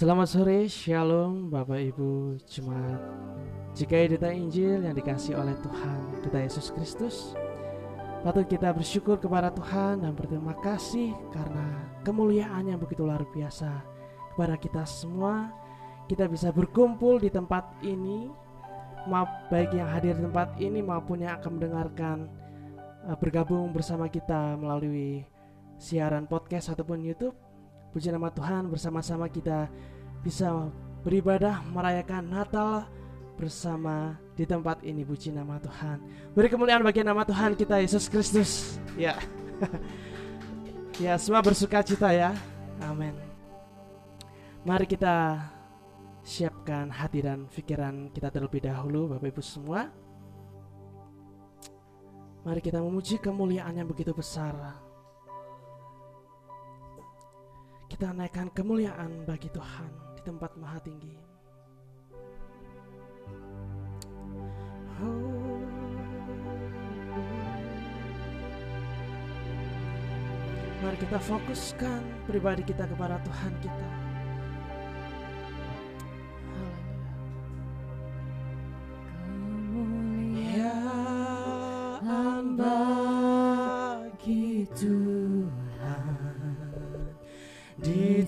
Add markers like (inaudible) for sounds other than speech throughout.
Selamat sore, Shalom Bapak Ibu Jemaat. Jika edita Injil yang dikasih oleh Tuhan kita Yesus Kristus Patut kita bersyukur kepada Tuhan dan berterima kasih Karena kemuliaan yang begitu luar biasa Kepada kita semua. Kita bisa berkumpul di tempat ini Maaf baik yang hadir di tempat ini maupun yang akan mendengarkan uh, Bergabung bersama kita melalui siaran podcast ataupun Youtube Puji nama Tuhan bersama-sama kita bisa beribadah merayakan Natal bersama di tempat ini puji nama Tuhan. Beri kemuliaan bagi nama Tuhan kita Yesus Kristus. Ya. (laughs) ya, semua bersuka cita ya. Amin. Mari kita siapkan hati dan pikiran kita terlebih dahulu Bapak Ibu semua. Mari kita memuji kemuliaan yang begitu besar kita naikkan kemuliaan bagi Tuhan di tempat maha tinggi. Mari kita fokuskan pribadi kita kepada Tuhan kita.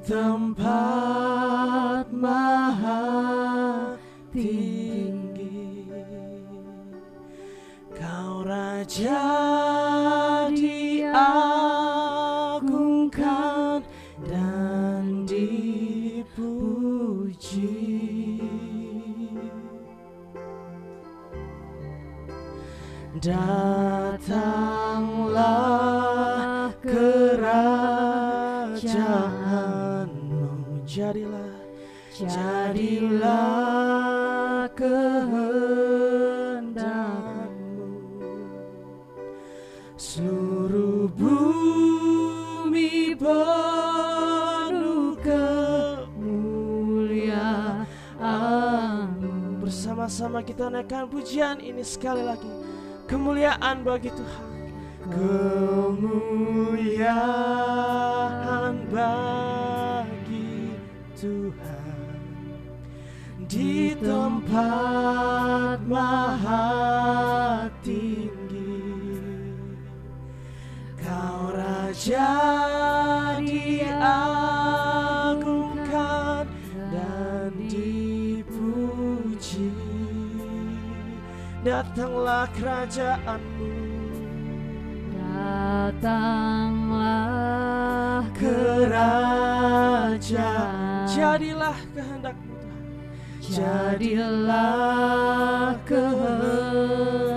Tempat maha tinggi. Kau raja bersama-sama kita naikkan pujian ini sekali lagi. Kemuliaan bagi Tuhan. Kemuliaan bagi Tuhan. Di tempat maha datanglah kerajaanmu. Datanglah kerajaan jadilah kehendakmu Tuhan. Jadilah kehendakmu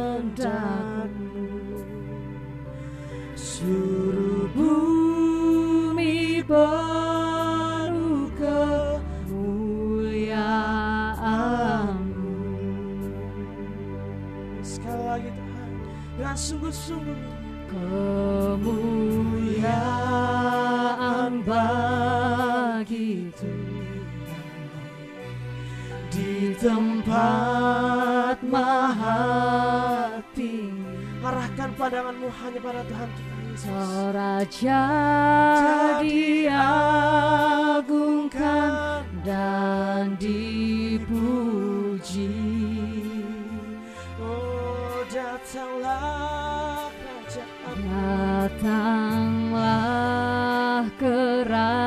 dengan sungguh-sungguh. Kemuliaan bagi Tuhan di tempat maha tinggi arahkan pandanganmu hanya pada Tuhan Yesus. Raja diagungkan dan dipuji datanglah kerajaan. Datanglah kerajaan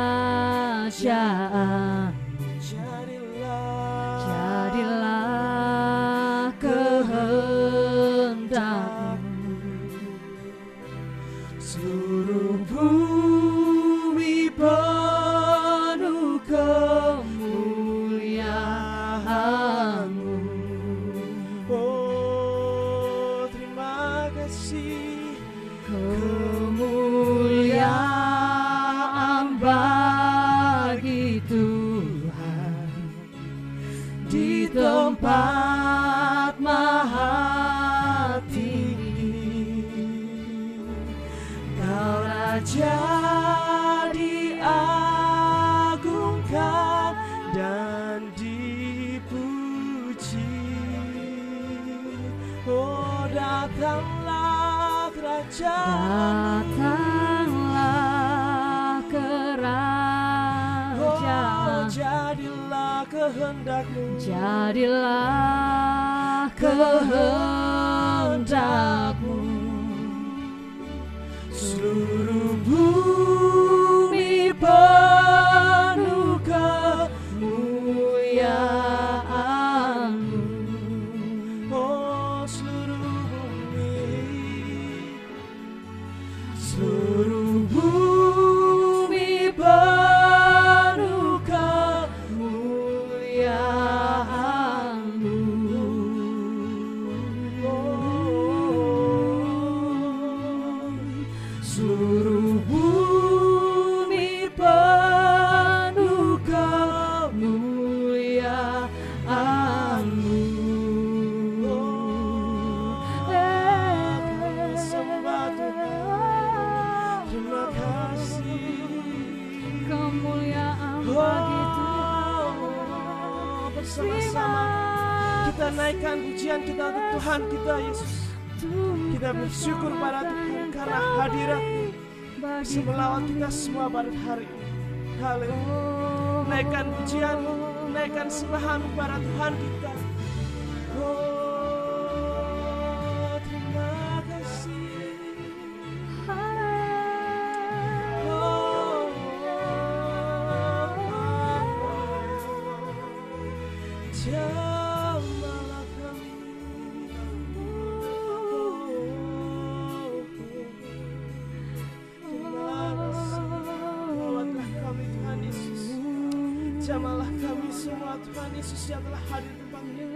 Jamalah kami semua Tuhan Yesus yang telah hadir di tempat ini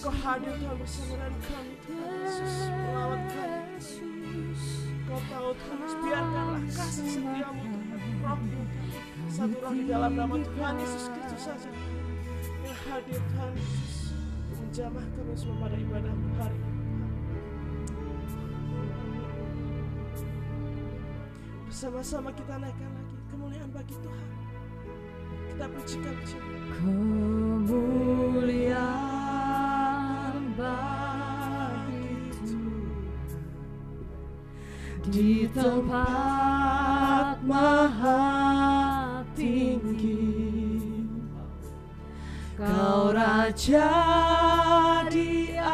Kau hadir Tuhan bersama dengan kami Tuhan Yesus. Melawat kami Kau tahu Tuhan biarkanlah kasih setiamu Tuhan. Rohmu Satu roh di dalam nama Tuhan Yesus Kristus saja Yang hadir Tuhan Yesus. Menjamah kami semua pada ibadah hari ini Bersama-sama kita naikkan lagi kemuliaan bagi Tuhan Kita pujikan Kemuliaan bagi di tempat maha tinggi Kau Raja diagungkan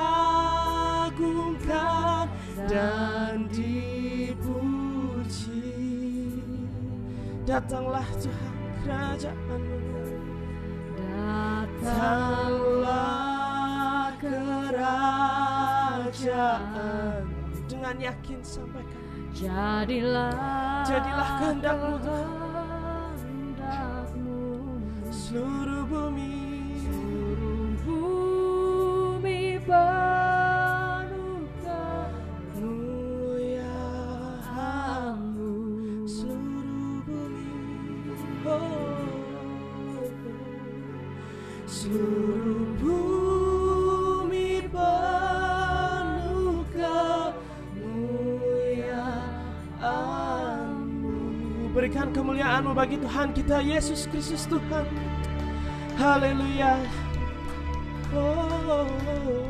dan dipuji. Datanglah Tuhan kerajaanmu Datanglah kerajaan Dengan yakin sampaikan Jadilah Jadilah kehendakmu, Tuhan. Tuhan kita Yesus Kristus Tuhan Haleluya oh. Kami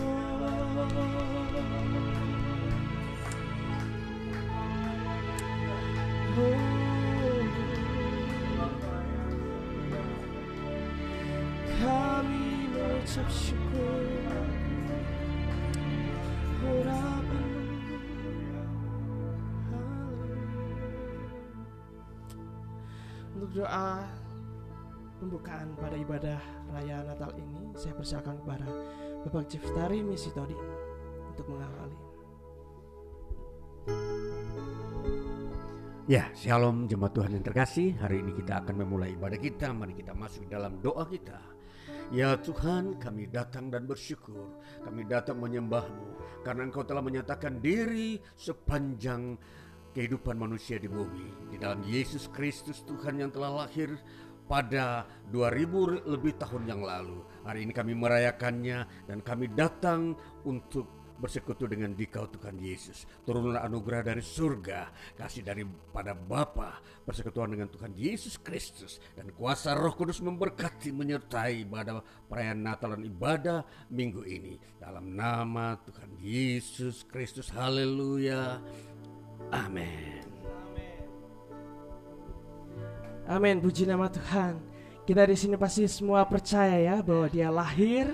doa pembukaan pada ibadah raya Natal ini Saya persilakan kepada Bapak Ciftari Misi Todin Untuk mengawali Ya, shalom jemaat Tuhan yang terkasih. Hari ini kita akan memulai ibadah kita. Mari kita masuk dalam doa kita. Ya Tuhan, kami datang dan bersyukur. Kami datang menyembahmu karena Engkau telah menyatakan diri sepanjang kehidupan manusia di bumi. Di dalam Yesus Kristus Tuhan yang telah lahir pada 2000 lebih tahun yang lalu. Hari ini kami merayakannya dan kami datang untuk bersekutu dengan dikau Tuhan Yesus. Turunlah anugerah dari surga, kasih daripada Bapa, persekutuan dengan Tuhan Yesus Kristus dan kuasa Roh Kudus memberkati menyertai pada perayaan Natal dan ibadah minggu ini. Dalam nama Tuhan Yesus Kristus, haleluya. Amin. Amin, puji nama Tuhan. Kita di sini pasti semua percaya ya bahwa dia lahir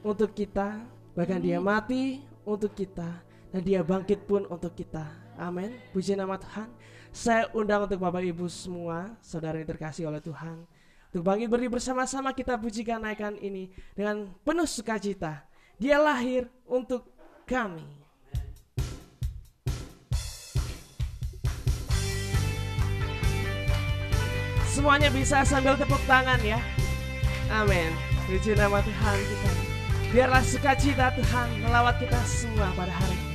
untuk kita, bahkan dia mati untuk kita dan dia bangkit pun untuk kita. Amin. Puji nama Tuhan. Saya undang untuk Bapak Ibu semua, saudara yang terkasih oleh Tuhan, untuk bangkit berdiri bersama-sama kita pujikan naikkan ini dengan penuh sukacita. Dia lahir untuk kami. Semuanya bisa sambil tepuk tangan ya. Amin. Puji nama Tuhan kita. Biarlah sukacita Tuhan melawat kita semua pada hari ini.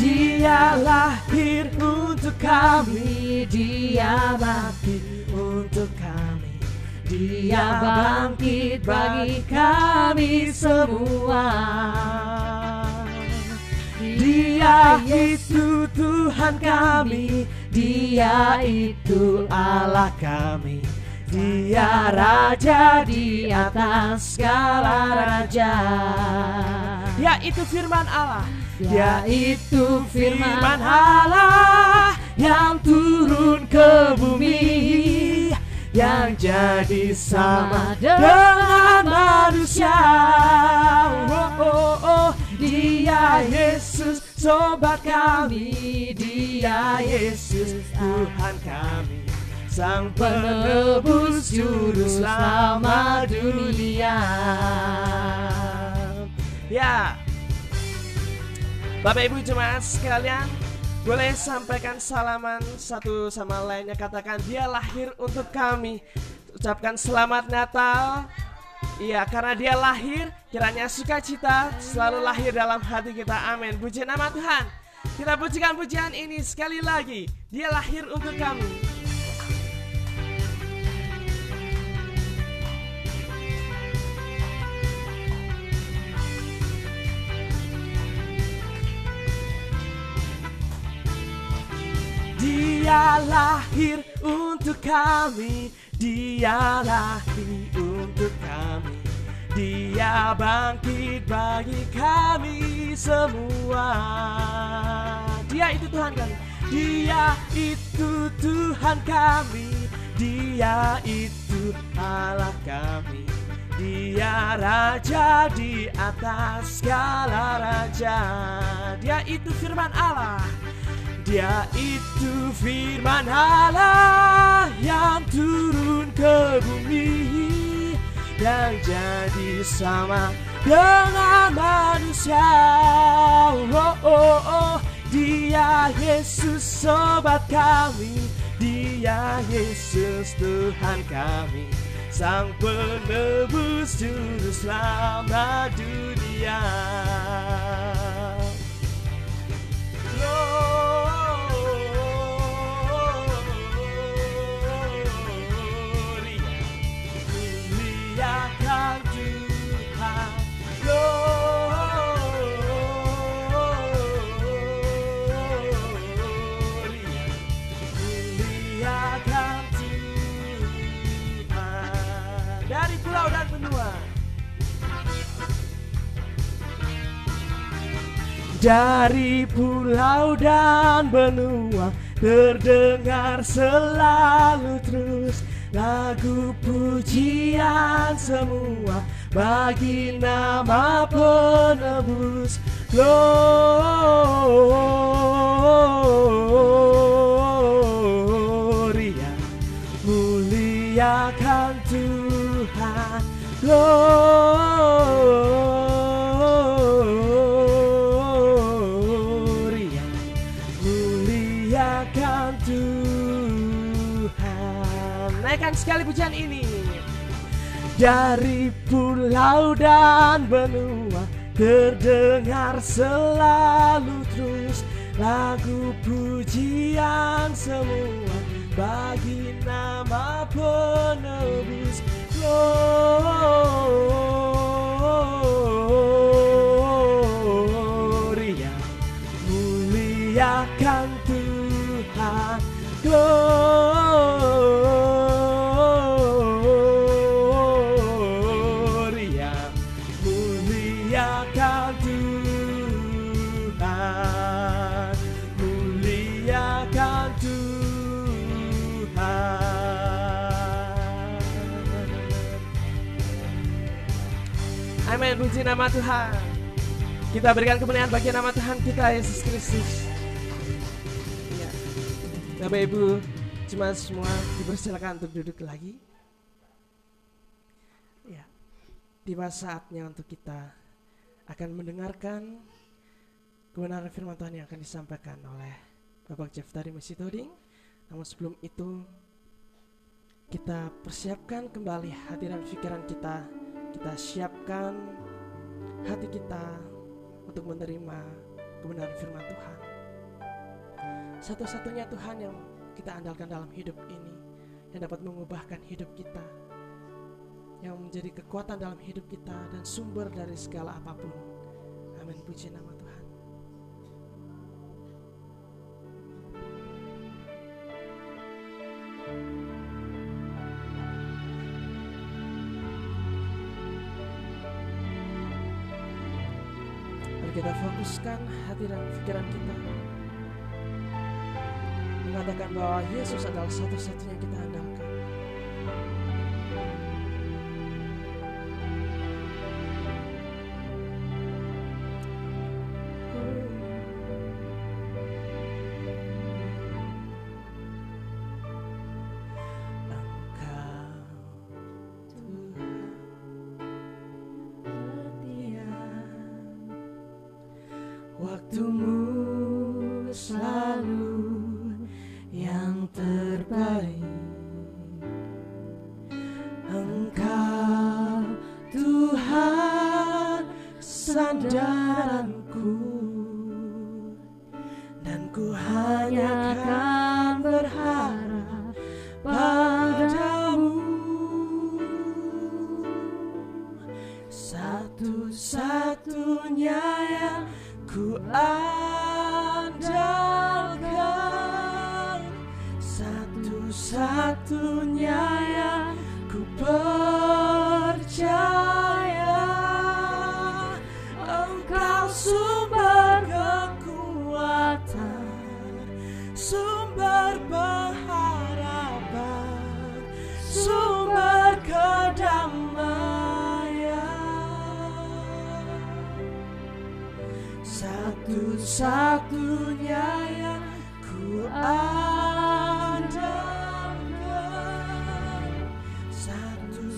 Dia lahir untuk kami, dia mati untuk kami. Dia bangkit bagi kami semua. Dia itu Tuhan kami, Dia itu Allah kami. Dia raja di atas segala raja. Ya itu firman Allah. Ya itu firman Allah yang turun ke bumi yang jadi sama dengan manusia. Oh, oh, oh. Dia Yesus sobat kami, Dia Yesus Tuhan kami. Sang penebus juru selamat dunia. Ya, Bapak Ibu jemaat sekalian, boleh sampaikan salaman satu sama lainnya katakan dia lahir untuk kami. Ucapkan selamat Natal. Iya, karena dia lahir, kiranya sukacita selalu lahir dalam hati kita. Amin. Puji nama Tuhan. Kita pujikan pujian ini sekali lagi. Dia lahir untuk kami. Dia lahir untuk kami, dia lahir untuk kami. Dia bangkit bagi kami semua. Dia itu Tuhan kami. Dia itu Tuhan kami. Dia itu Allah kami. Dia raja di atas segala raja. Dia itu firman Allah. Dia itu firman Allah yang turun ke bumi dan jadi sama dengan manusia. Oh, oh, oh. Dia Yesus sobat kami, Dia Yesus Tuhan kami, Sang penebus juru selamat dunia. Gloria, Dari pulau dan benua terdengar selalu terus lagu pujian semua bagi nama penebus Gloria. Muliakan Tuhan Gloria Sekali pujian ini. Dari pulau dan benua terdengar selalu terus lagu pujian semua bagi nama penebus Gloria. Muliakan Tuhan Gloria Nama Tuhan. Kita berikan kemuliaan bagi nama Tuhan kita Yesus Kristus. Ya. Bapak Ibu, cuma semua dipersilakan untuk duduk lagi. Ya. Tiba saatnya untuk kita akan mendengarkan kebenaran firman Tuhan yang akan disampaikan oleh Bapak Jeff dari Masjid Toding. Namun sebelum itu kita persiapkan kembali hati dan pikiran kita. Kita siapkan hati kita untuk menerima kebenaran firman Tuhan. Satu-satunya Tuhan yang kita andalkan dalam hidup ini yang dapat mengubahkan hidup kita, yang menjadi kekuatan dalam hidup kita dan sumber dari segala apa pun. Amin. Puji nama Tuhan. Fokuskan hati dan pikiran kita mengatakan bahwa Yesus adalah satu-satunya kita andalkan.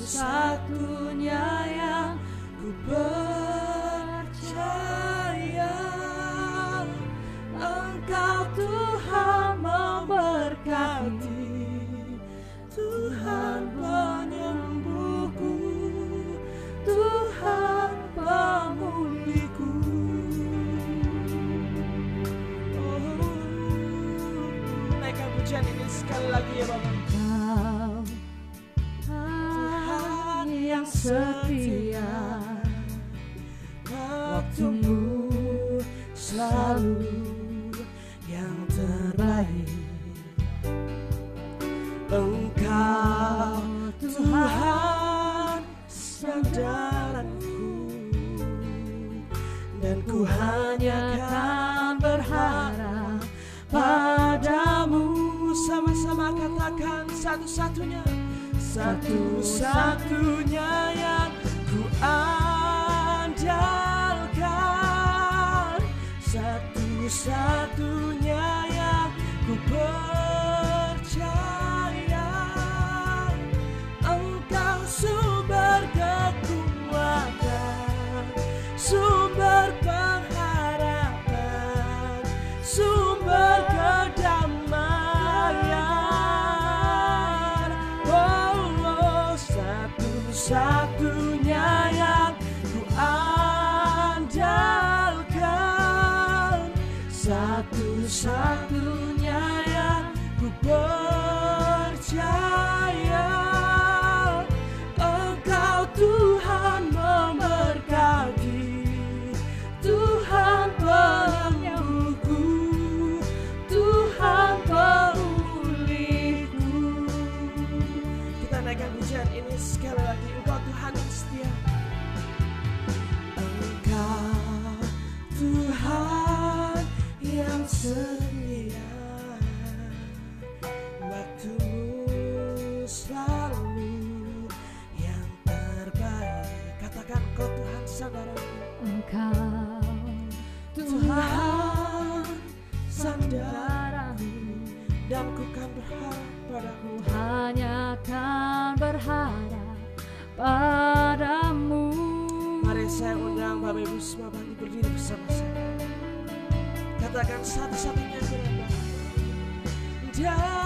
Satu-satunya yang ku percaya. Engkau Tuhan memberkati. Tuhan penyembuhku. Tuhan pemulihku Oh, Naikkan pujian ini sekali lagi ya Bapak setia. Waktumu selalu yang terbaik Engkau Tuhan sandaranku Dan ku hanya akan berharap padamu. Sama-sama katakan satu-satunya Satu-satunya Satu-satunya Engkau Tuhan Saudaraku dan ku kan berharap padamu hanya akan berharap padamu Mari saya undang Bapak Ibu semua bangkit berdiri bersama-sama Katakan satu-satunya Dalkan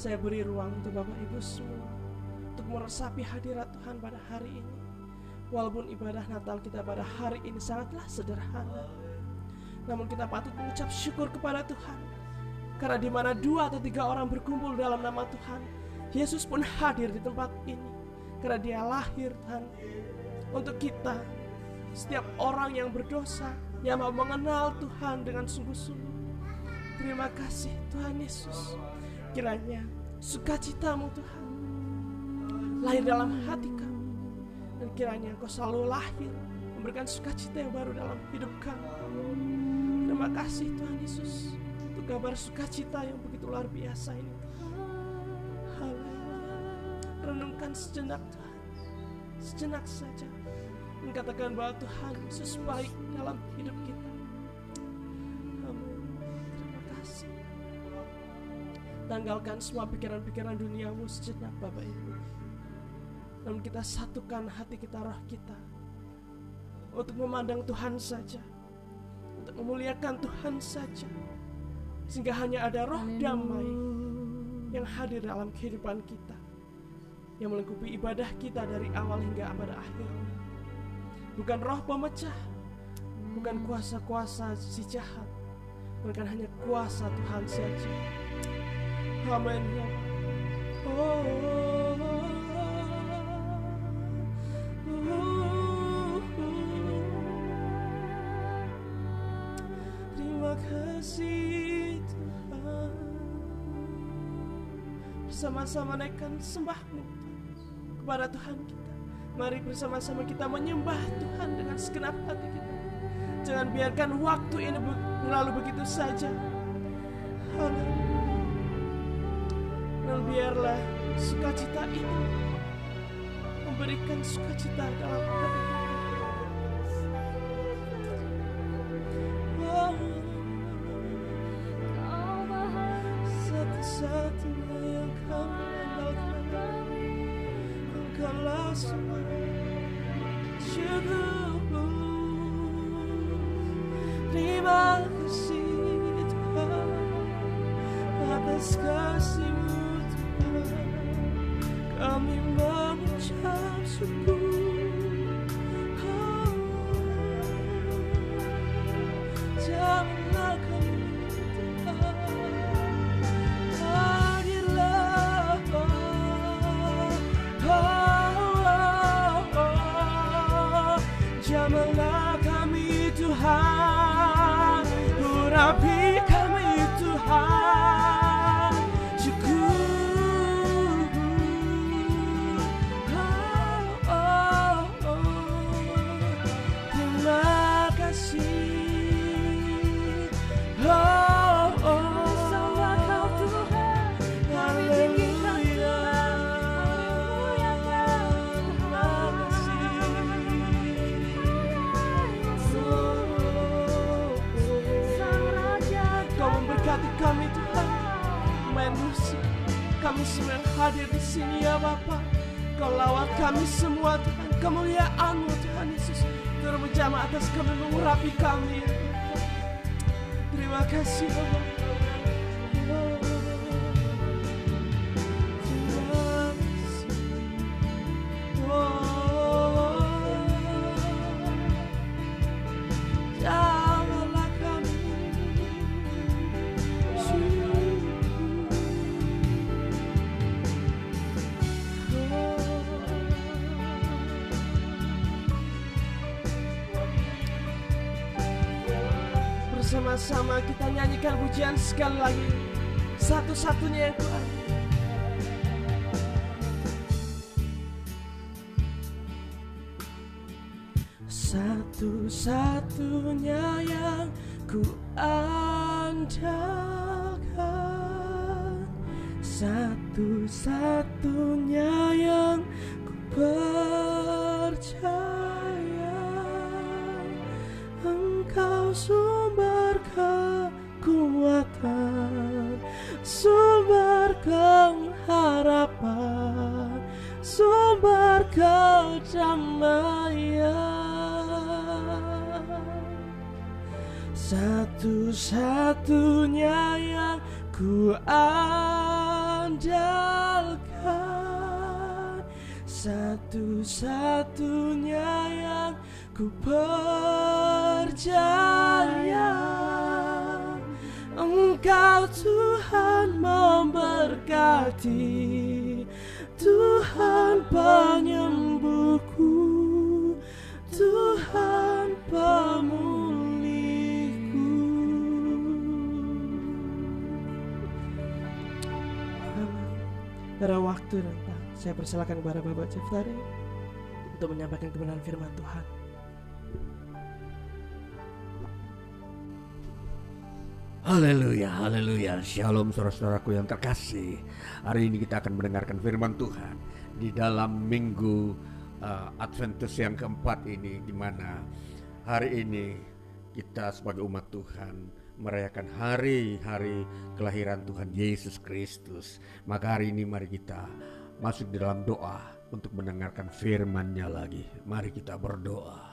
Saya beri ruang untuk Bapak Ibu semua Untuk meresapi hadirat Tuhan pada hari ini. Walaupun ibadah Natal kita pada hari ini sangatlah sederhana namun kita patut mengucap syukur kepada Tuhan. Karena di mana dua atau tiga orang berkumpul dalam nama Tuhan Yesus pun hadir di tempat ini. Karena dia lahir Tuhan Untuk kita. Setiap orang yang berdosa Yang mau mengenal Tuhan dengan sungguh-sungguh. Terima kasih Tuhan Yesus Kiranya sukacitamu Tuhan Lahir dalam hati kami Dan kiranya engkau selalu lahir Memberikan sukacita yang baru dalam hidup kami Terima kasih Tuhan Yesus untuk kabar sukacita yang begitu luar biasa ini. Haleluya. Renungkan sejenak Tuhan, sejenak saja. Dan katakan bahwa Tuhan Yesus baik dalam hidup kita. Tanggalkan semua pikiran-pikiran duniamu sejenak Bapak Ibu. Namun kita satukan hati kita, roh kita. Untuk memandang Tuhan saja untuk memuliakan Tuhan saja sehingga hanya ada roh damai yang hadir dalam kehidupan kita yang melengkapi ibadah kita dari awal hingga pada akhirnya bukan roh pemecah bukan kuasa-kuasa si jahat bukan hanya kuasa Tuhan saja oh, Terima kasih Tuhan. Bersama-sama naikkan sembahmu Kepada Tuhan kita. Mari bersama-sama kita menyembah Tuhan dengan segenap hati kita. Jangan biarkan waktu ini berlalu begitu saja. Haleluya Biarlah sukacita ini Memberikan sukacita dalam hati Bersama-sama kita nyanyikan pujian sekali lagi. Satu-satunya yang Tuhan. Satu-satunya yang ku andalkan. Satu-satunya yang ku Sumber kedamaian Satu-satunya yang ku andalkan. Satu-satunya yang ku percaya. Engkau Tuhan memberkati Tuhan penyembuhku Tuhan pemulihku Pada waktu dan saya persilakan kepada Bapak Ceftari untuk menyampaikan kebenaran firman Tuhan. Haleluya, haleluya. Shalom saudara-saudaraku yang terkasih. Hari ini kita akan mendengarkan firman Tuhan di dalam minggu uh, Adventus yang keempat ini di mana hari ini kita sebagai umat Tuhan merayakan hari-hari kelahiran Tuhan Yesus Kristus. Maka hari ini mari kita masuk di dalam doa untuk mendengarkan firman-Nya lagi. Mari kita berdoa.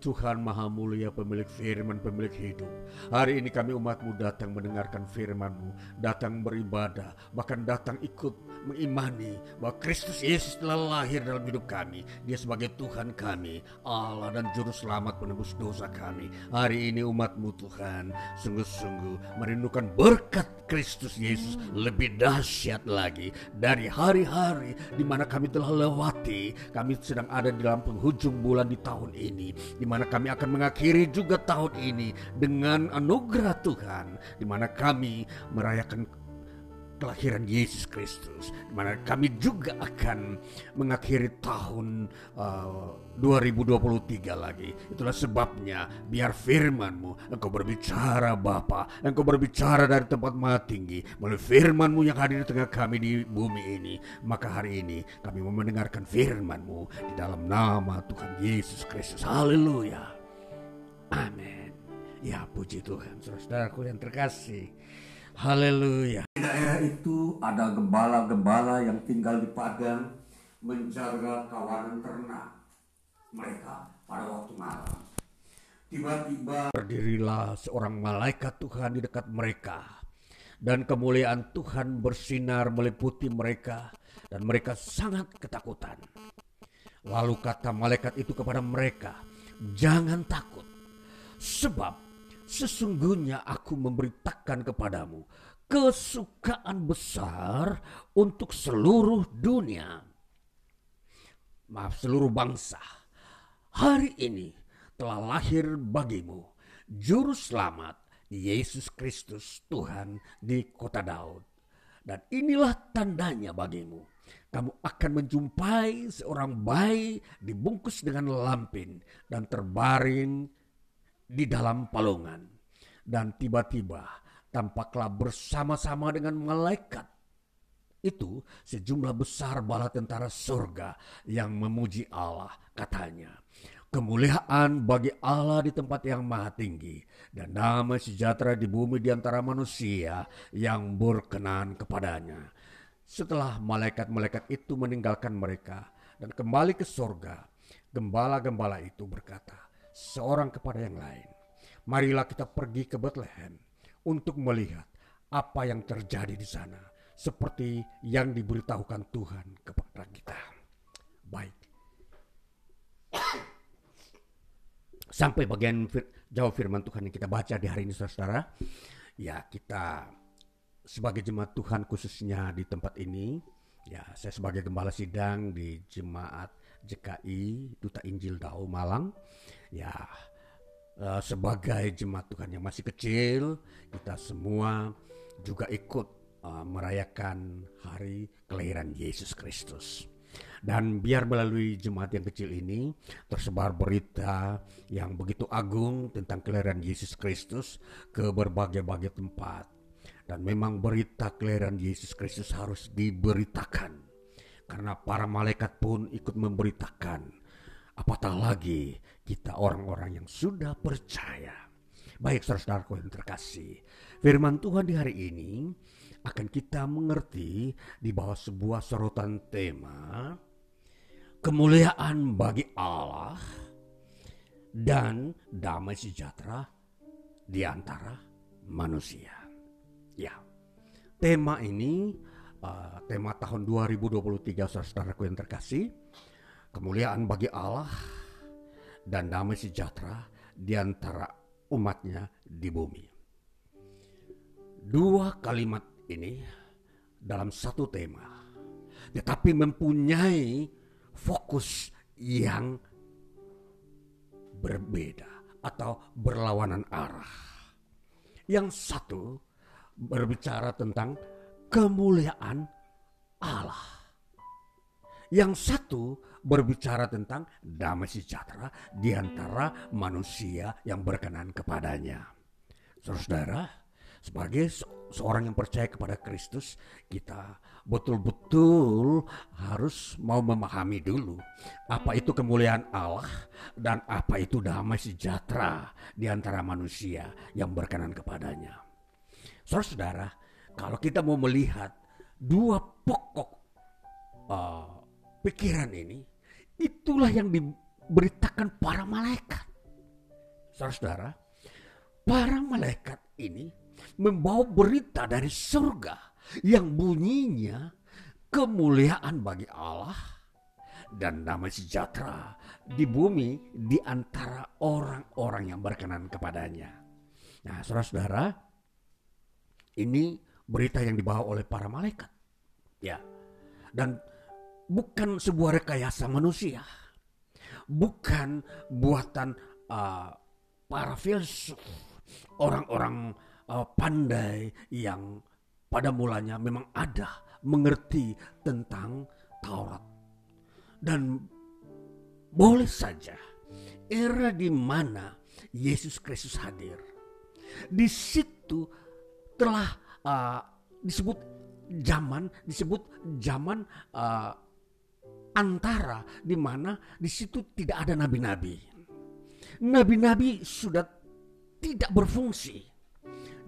Tuhan Maha Mulia pemilik firman, pemilik hidup. Hari ini kami umatmu datang mendengarkan firman-Mu, datang beribadah, bahkan datang ikut mengimani bahwa Kristus Yesus telah lahir dalam hidup kami. Dia sebagai Tuhan kami, Allah dan Juru Selamat penebus dosa kami. Hari ini umatmu Tuhan, sungguh-sungguh merindukan berkat Kristus Yesus lebih dahsyat lagi dari hari-hari di mana kami telah lewati. Kami sedang ada di dalam penghujung bulan di tahun ini, di mana kami akan mengakhiri juga tahun ini dengan anugerah Tuhan, di mana kami merayakan kelahiran Yesus Kristus, di mana kami juga akan mengakhiri tahun uh, 2023 lagi. Itulah sebabnya biar firman-Mu, Engkau berbicara Bapa, Engkau berbicara dari tempat maha tinggi, melalui firman-Mu yang hadir di tengah kami di bumi ini. Maka hari ini kami mau mendengarkan firman-Mu di dalam nama Tuhan Yesus Kristus. Haleluya. Amin. Ya puji Tuhan, saudaraku yang terkasih. Haleluya. Di daerah itu ada gembala-gembala yang tinggal di padang menjaga kawanan ternak mereka pada waktu malam. Tiba-tiba berdirilah seorang malaikat Tuhan di dekat mereka. Dan kemuliaan Tuhan bersinar meliputi mereka dan mereka sangat ketakutan. Lalu kata malaikat itu kepada mereka, "Jangan takut, sebab sesungguhnya aku memberitakan kepadamu kesukaan besar untuk seluruh dunia. Maaf, seluruh bangsa. Hari ini telah lahir bagimu juru selamat Yesus Kristus Tuhan di kota Daud. Dan inilah tandanya bagimu. Kamu akan menjumpai seorang bayi dibungkus dengan lampin dan terbaring di dalam palungan. Dan tiba-tiba tampaklah bersama-sama dengan malaikat itu sejumlah besar bala tentara surga yang memuji Allah katanya Kemuliaan bagi Allah di tempat yang maha tinggi dan damai sejahtera di bumi di antara manusia yang berkenan kepadanya. Setelah malaikat-malaikat itu meninggalkan mereka dan kembali ke sorga, gembala-gembala itu berkata, seorang kepada yang lain, marilah kita pergi ke Bethlehem untuk melihat apa yang terjadi di sana, seperti yang diberitahukan Tuhan kepada kita. Baik. Sampai bagian fir jawab firman Tuhan yang kita baca di hari ini saudara. Ya kita sebagai jemaat Tuhan khususnya di tempat ini. Ya saya sebagai gembala sidang di jemaat JKI Duta Injil Dau Malang. Ya uh, sebagai jemaat Tuhan yang masih kecil. Kita semua juga ikut uh, merayakan hari kelahiran Yesus Kristus. Dan biar melalui jemaat yang kecil ini tersebar berita yang begitu agung tentang kelahiran Yesus Kristus ke berbagai-bagai tempat. Dan memang berita kelahiran Yesus Kristus harus diberitakan. Karena para malaikat pun ikut memberitakan. Apatah lagi kita orang-orang yang sudah percaya. Baik saudara-saudaraku yang terkasih. Firman Tuhan di hari ini akan kita mengerti di bawah sebuah sorotan tema kemuliaan bagi Allah dan damai sejahtera di antara manusia. Ya, tema ini tema tahun 2023 saudaraku yang terkasih, kemuliaan bagi Allah dan damai sejahtera di antara umatnya di bumi. Dua kalimat ini dalam satu tema, tetapi mempunyai fokus yang berbeda atau berlawanan arah. Yang satu berbicara tentang kemuliaan Allah. Yang satu berbicara tentang damai sejahtera di antara manusia yang berkenan kepadanya. Saudara, sebagai seorang yang percaya kepada Kristus, kita betul-betul harus mau memahami dulu apa itu kemuliaan Allah dan apa itu damai sejahtera di antara manusia yang berkenan kepadanya. Saudara-saudara, kalau kita mau melihat dua pokok uh, pikiran ini, itulah yang diberitakan para malaikat. Saudara-saudara, para malaikat ini membawa berita dari surga yang bunyinya kemuliaan bagi Allah dan damai sejahtera di bumi di antara orang-orang yang berkenan kepadanya. Nah, saudara-saudara, ini berita yang dibawa oleh para malaikat. Ya. Dan bukan sebuah rekayasa manusia. Bukan buatan uh, para filsuf, orang-orang uh, pandai yang pada mulanya memang ada mengerti tentang Taurat. Dan boleh saja era di mana Yesus Kristus hadir. Di situ telah uh, disebut zaman, disebut zaman uh, antara di mana di situ tidak ada nabi-nabi. Nabi-nabi sudah tidak berfungsi.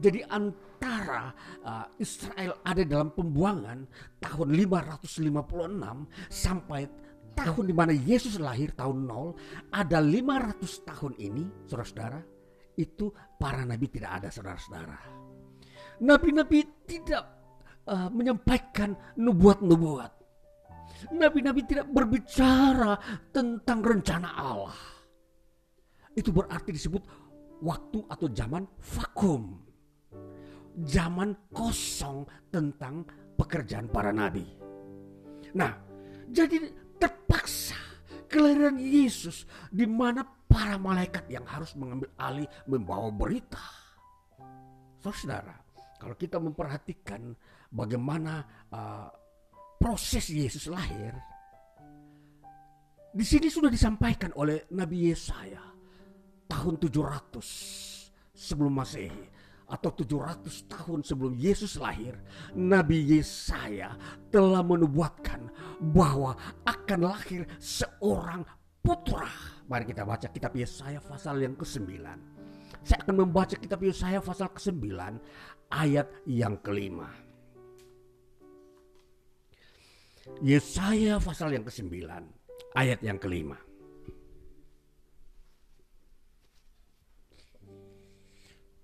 Jadi antara uh, Israel ada dalam pembuangan tahun 556 sampai tahun di mana Yesus lahir tahun 0 ada 500 tahun ini saudara-saudara itu para nabi tidak ada saudara-saudara. Nabi-nabi tidak uh, menyampaikan nubuat-nubuat. Nabi-nabi tidak berbicara tentang rencana Allah. Itu berarti disebut waktu atau zaman vakum zaman kosong tentang pekerjaan para nabi. Nah, jadi terpaksa kelahiran Yesus di mana para malaikat yang harus mengambil alih membawa berita. Saudara, kalau kita memperhatikan bagaimana uh, proses Yesus lahir, di sini sudah disampaikan oleh Nabi Yesaya tahun 700 sebelum Masehi atau 700 tahun sebelum Yesus lahir, Nabi Yesaya telah menubuatkan bahwa akan lahir seorang putra. Mari kita baca kitab Yesaya pasal yang ke-9. Saya akan membaca kitab Yesaya pasal ke-9 ayat yang kelima. Yesaya pasal yang ke-9 ayat yang kelima.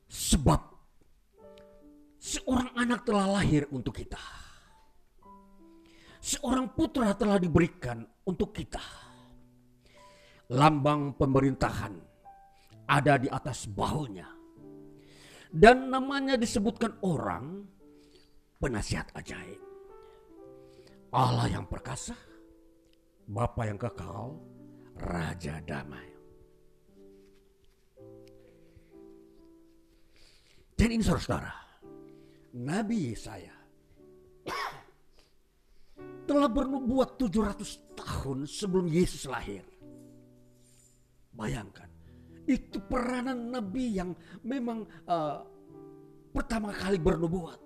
Sebab seorang anak telah lahir untuk kita. Seorang putra telah diberikan untuk kita. Lambang pemerintahan ada di atas bahunya. Dan namanya disebutkan orang penasihat ajaib. Allah yang perkasa, Bapa yang kekal, Raja damai. Dan ini saudara-saudara, Nabi Yesaya telah bernubuat 700 tahun sebelum Yesus lahir. Bayangkan, itu peranan Nabi yang memang uh, pertama kali bernubuat.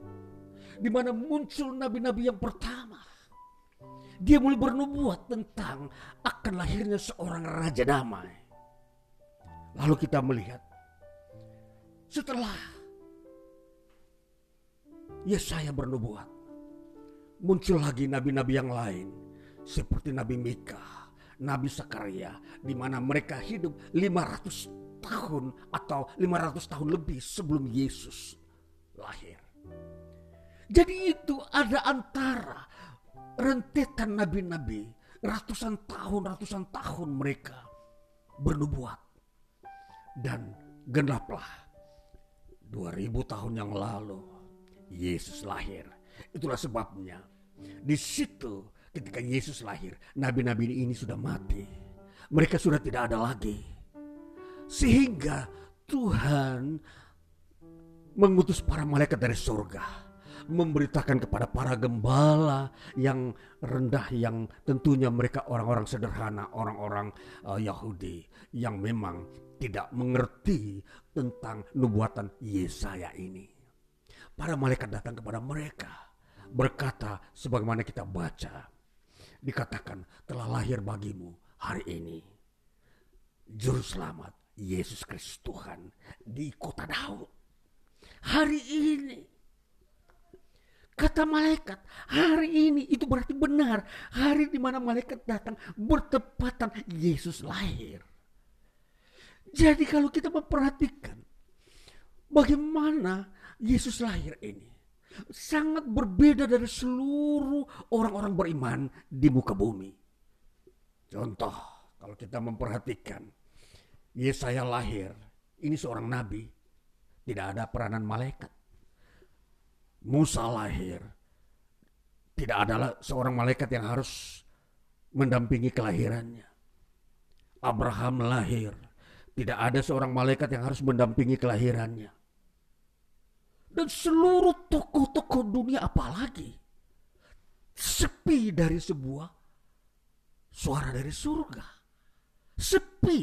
Di mana muncul nabi-nabi yang pertama. Dia mulai bernubuat tentang akan lahirnya seorang raja damai. Lalu kita melihat setelah Yesaya bernubuat, muncul lagi nabi-nabi yang lain seperti Nabi Mika, Nabi Sakaria di mana mereka hidup 500 tahun atau 500 tahun lebih sebelum Yesus lahir. Jadi itu ada antara rentetan nabi-nabi ratusan tahun ratusan tahun mereka bernubuat dan genaplah 2000 tahun yang lalu Yesus lahir. Itulah sebabnya di situ ketika Yesus lahir nabi-nabi ini sudah mati. Mereka sudah tidak ada lagi. Sehingga Tuhan mengutus para malaikat dari surga memberitakan kepada para gembala yang rendah yang tentunya mereka orang-orang sederhana, orang-orang uh, Yahudi yang memang tidak mengerti tentang nubuatan Yesaya ini. Para malaikat datang kepada mereka berkata sebagaimana kita baca dikatakan telah lahir bagimu hari ini juru selamat Yesus Kristus Tuhan di kota Daud. Hari ini Kata malaikat, hari ini itu berarti benar. Hari di mana malaikat datang bertepatan Yesus lahir. Jadi kalau kita memperhatikan bagaimana Yesus lahir ini sangat berbeda dari seluruh orang-orang beriman di muka bumi. Contoh, kalau kita memperhatikan Yesaya lahir, ini seorang nabi, tidak ada peranan malaikat. Musa lahir, tidak ada seorang malaikat yang harus mendampingi kelahirannya. Abraham lahir, tidak ada seorang malaikat yang harus mendampingi kelahirannya. Dan seluruh tokoh-tokoh dunia apalagi sepi dari sebuah suara dari surga. Sepi.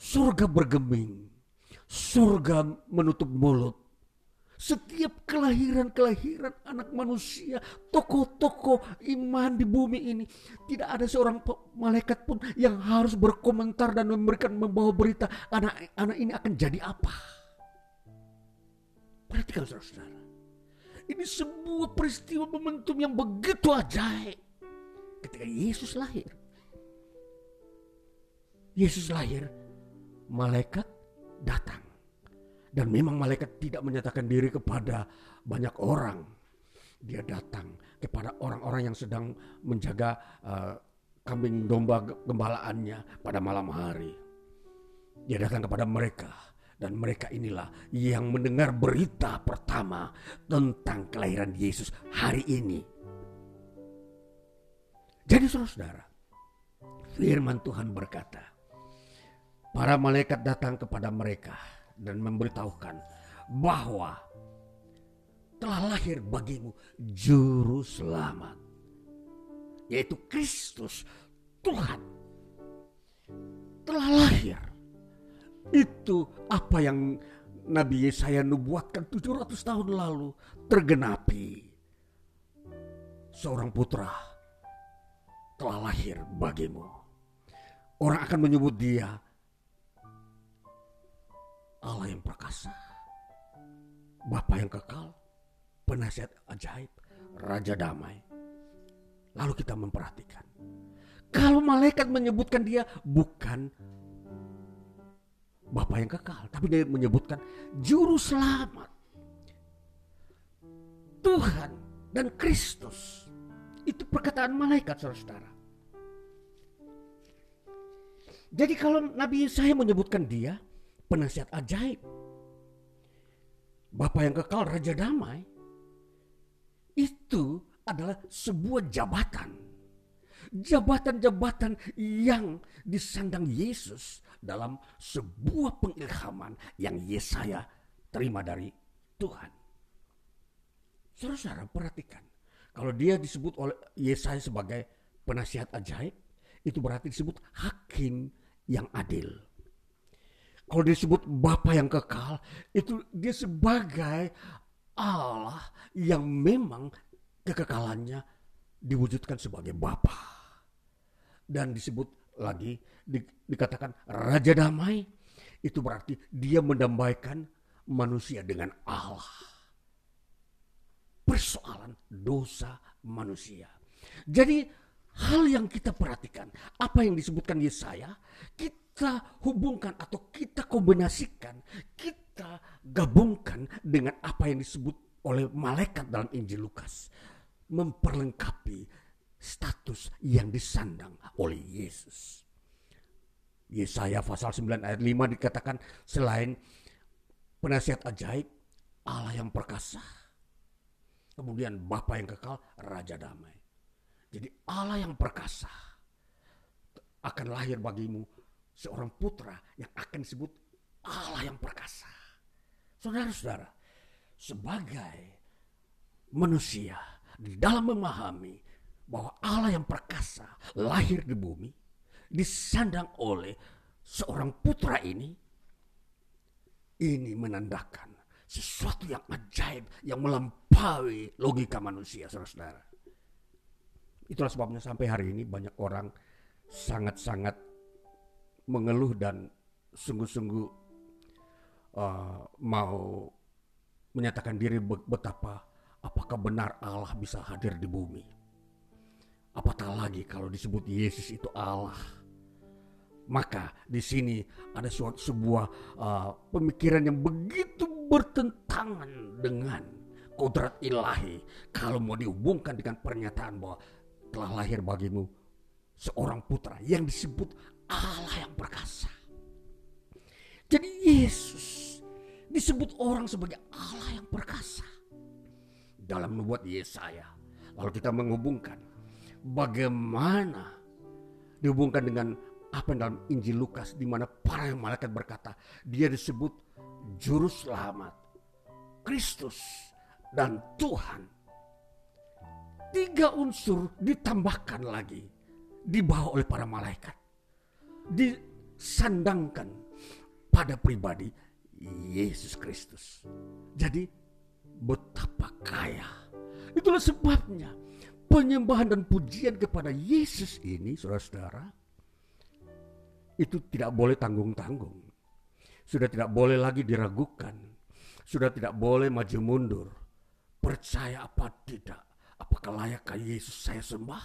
Surga bergeming. Surga menutup mulut. Setiap kelahiran-kelahiran anak manusia, tokoh-tokoh iman di bumi ini, tidak ada seorang malaikat pun yang harus berkomentar dan memberikan membawa berita anak-anak ini akan jadi apa. Perhatikan saudara-saudara. Ini sebuah peristiwa momentum yang begitu ajaib. Ketika Yesus lahir. Yesus lahir, malaikat datang dan memang malaikat tidak menyatakan diri kepada banyak orang. Dia datang kepada orang-orang yang sedang menjaga uh, kambing domba gembalaannya pada malam hari. Dia datang kepada mereka dan mereka inilah yang mendengar berita pertama tentang kelahiran Yesus hari ini. Jadi saudara-saudara, firman Tuhan berkata, para malaikat datang kepada mereka dan memberitahukan bahwa telah lahir bagimu juru selamat yaitu Kristus Tuhan telah lahir itu apa yang Nabi Yesaya nubuatkan 700 tahun lalu tergenapi seorang putra telah lahir bagimu. Orang akan menyebut dia Allah yang perkasa. Bapa yang kekal, penasihat ajaib, Raja damai. Lalu kita memperhatikan. Kalau malaikat menyebutkan dia bukan Bapa yang kekal, tapi dia menyebutkan juru selamat. Tuhan dan Kristus. Itu perkataan malaikat saudara-saudara. Jadi kalau Nabi Yesaya menyebutkan dia penasihat ajaib. Bapak yang kekal Raja Damai. Itu adalah sebuah jabatan. Jabatan-jabatan yang disandang Yesus dalam sebuah pengilhaman yang Yesaya terima dari Tuhan. Saudara-saudara perhatikan. Kalau dia disebut oleh Yesaya sebagai penasihat ajaib, itu berarti disebut hakim yang adil. Kalau disebut Bapa yang kekal, itu dia sebagai Allah yang memang kekekalannya diwujudkan sebagai Bapa. Dan disebut lagi di, dikatakan Raja Damai, itu berarti dia mendamaikan manusia dengan Allah. Persoalan dosa manusia. Jadi hal yang kita perhatikan, apa yang disebutkan Yesaya, kita hubungkan atau kita kombinasikan, kita gabungkan dengan apa yang disebut oleh malaikat dalam Injil Lukas. Memperlengkapi status yang disandang oleh Yesus. Yesaya pasal 9 ayat 5 dikatakan selain penasihat ajaib, Allah yang perkasa. Kemudian Bapa yang kekal, Raja damai. Jadi Allah yang perkasa akan lahir bagimu seorang putra yang akan disebut Allah yang perkasa. Saudara-saudara, sebagai manusia di dalam memahami bahwa Allah yang perkasa lahir di bumi, disandang oleh seorang putra ini, ini menandakan sesuatu yang ajaib yang melampaui logika manusia, saudara-saudara. Itulah sebabnya sampai hari ini banyak orang sangat-sangat mengeluh dan sungguh-sungguh uh, mau menyatakan diri betapa apakah benar Allah bisa hadir di bumi. Apatah lagi kalau disebut Yesus itu Allah. Maka di sini ada suatu sebuah uh, pemikiran yang begitu bertentangan dengan kodrat ilahi. Kalau mau dihubungkan dengan pernyataan bahwa telah lahir bagimu seorang putra yang disebut Allah yang perkasa. Jadi Yesus disebut orang sebagai Allah yang perkasa. Dalam membuat Yesaya. Lalu kita menghubungkan bagaimana? Dihubungkan dengan apa yang dalam Injil Lukas di mana para malaikat berkata dia disebut juru selamat, Kristus dan Tuhan. Tiga unsur ditambahkan lagi dibawa oleh para malaikat disandangkan pada pribadi Yesus Kristus. Jadi betapa kaya. Itulah sebabnya penyembahan dan pujian kepada Yesus ini saudara-saudara itu tidak boleh tanggung-tanggung sudah tidak boleh lagi diragukan sudah tidak boleh maju mundur percaya apa tidak Apakah layakkah Yesus saya sembah?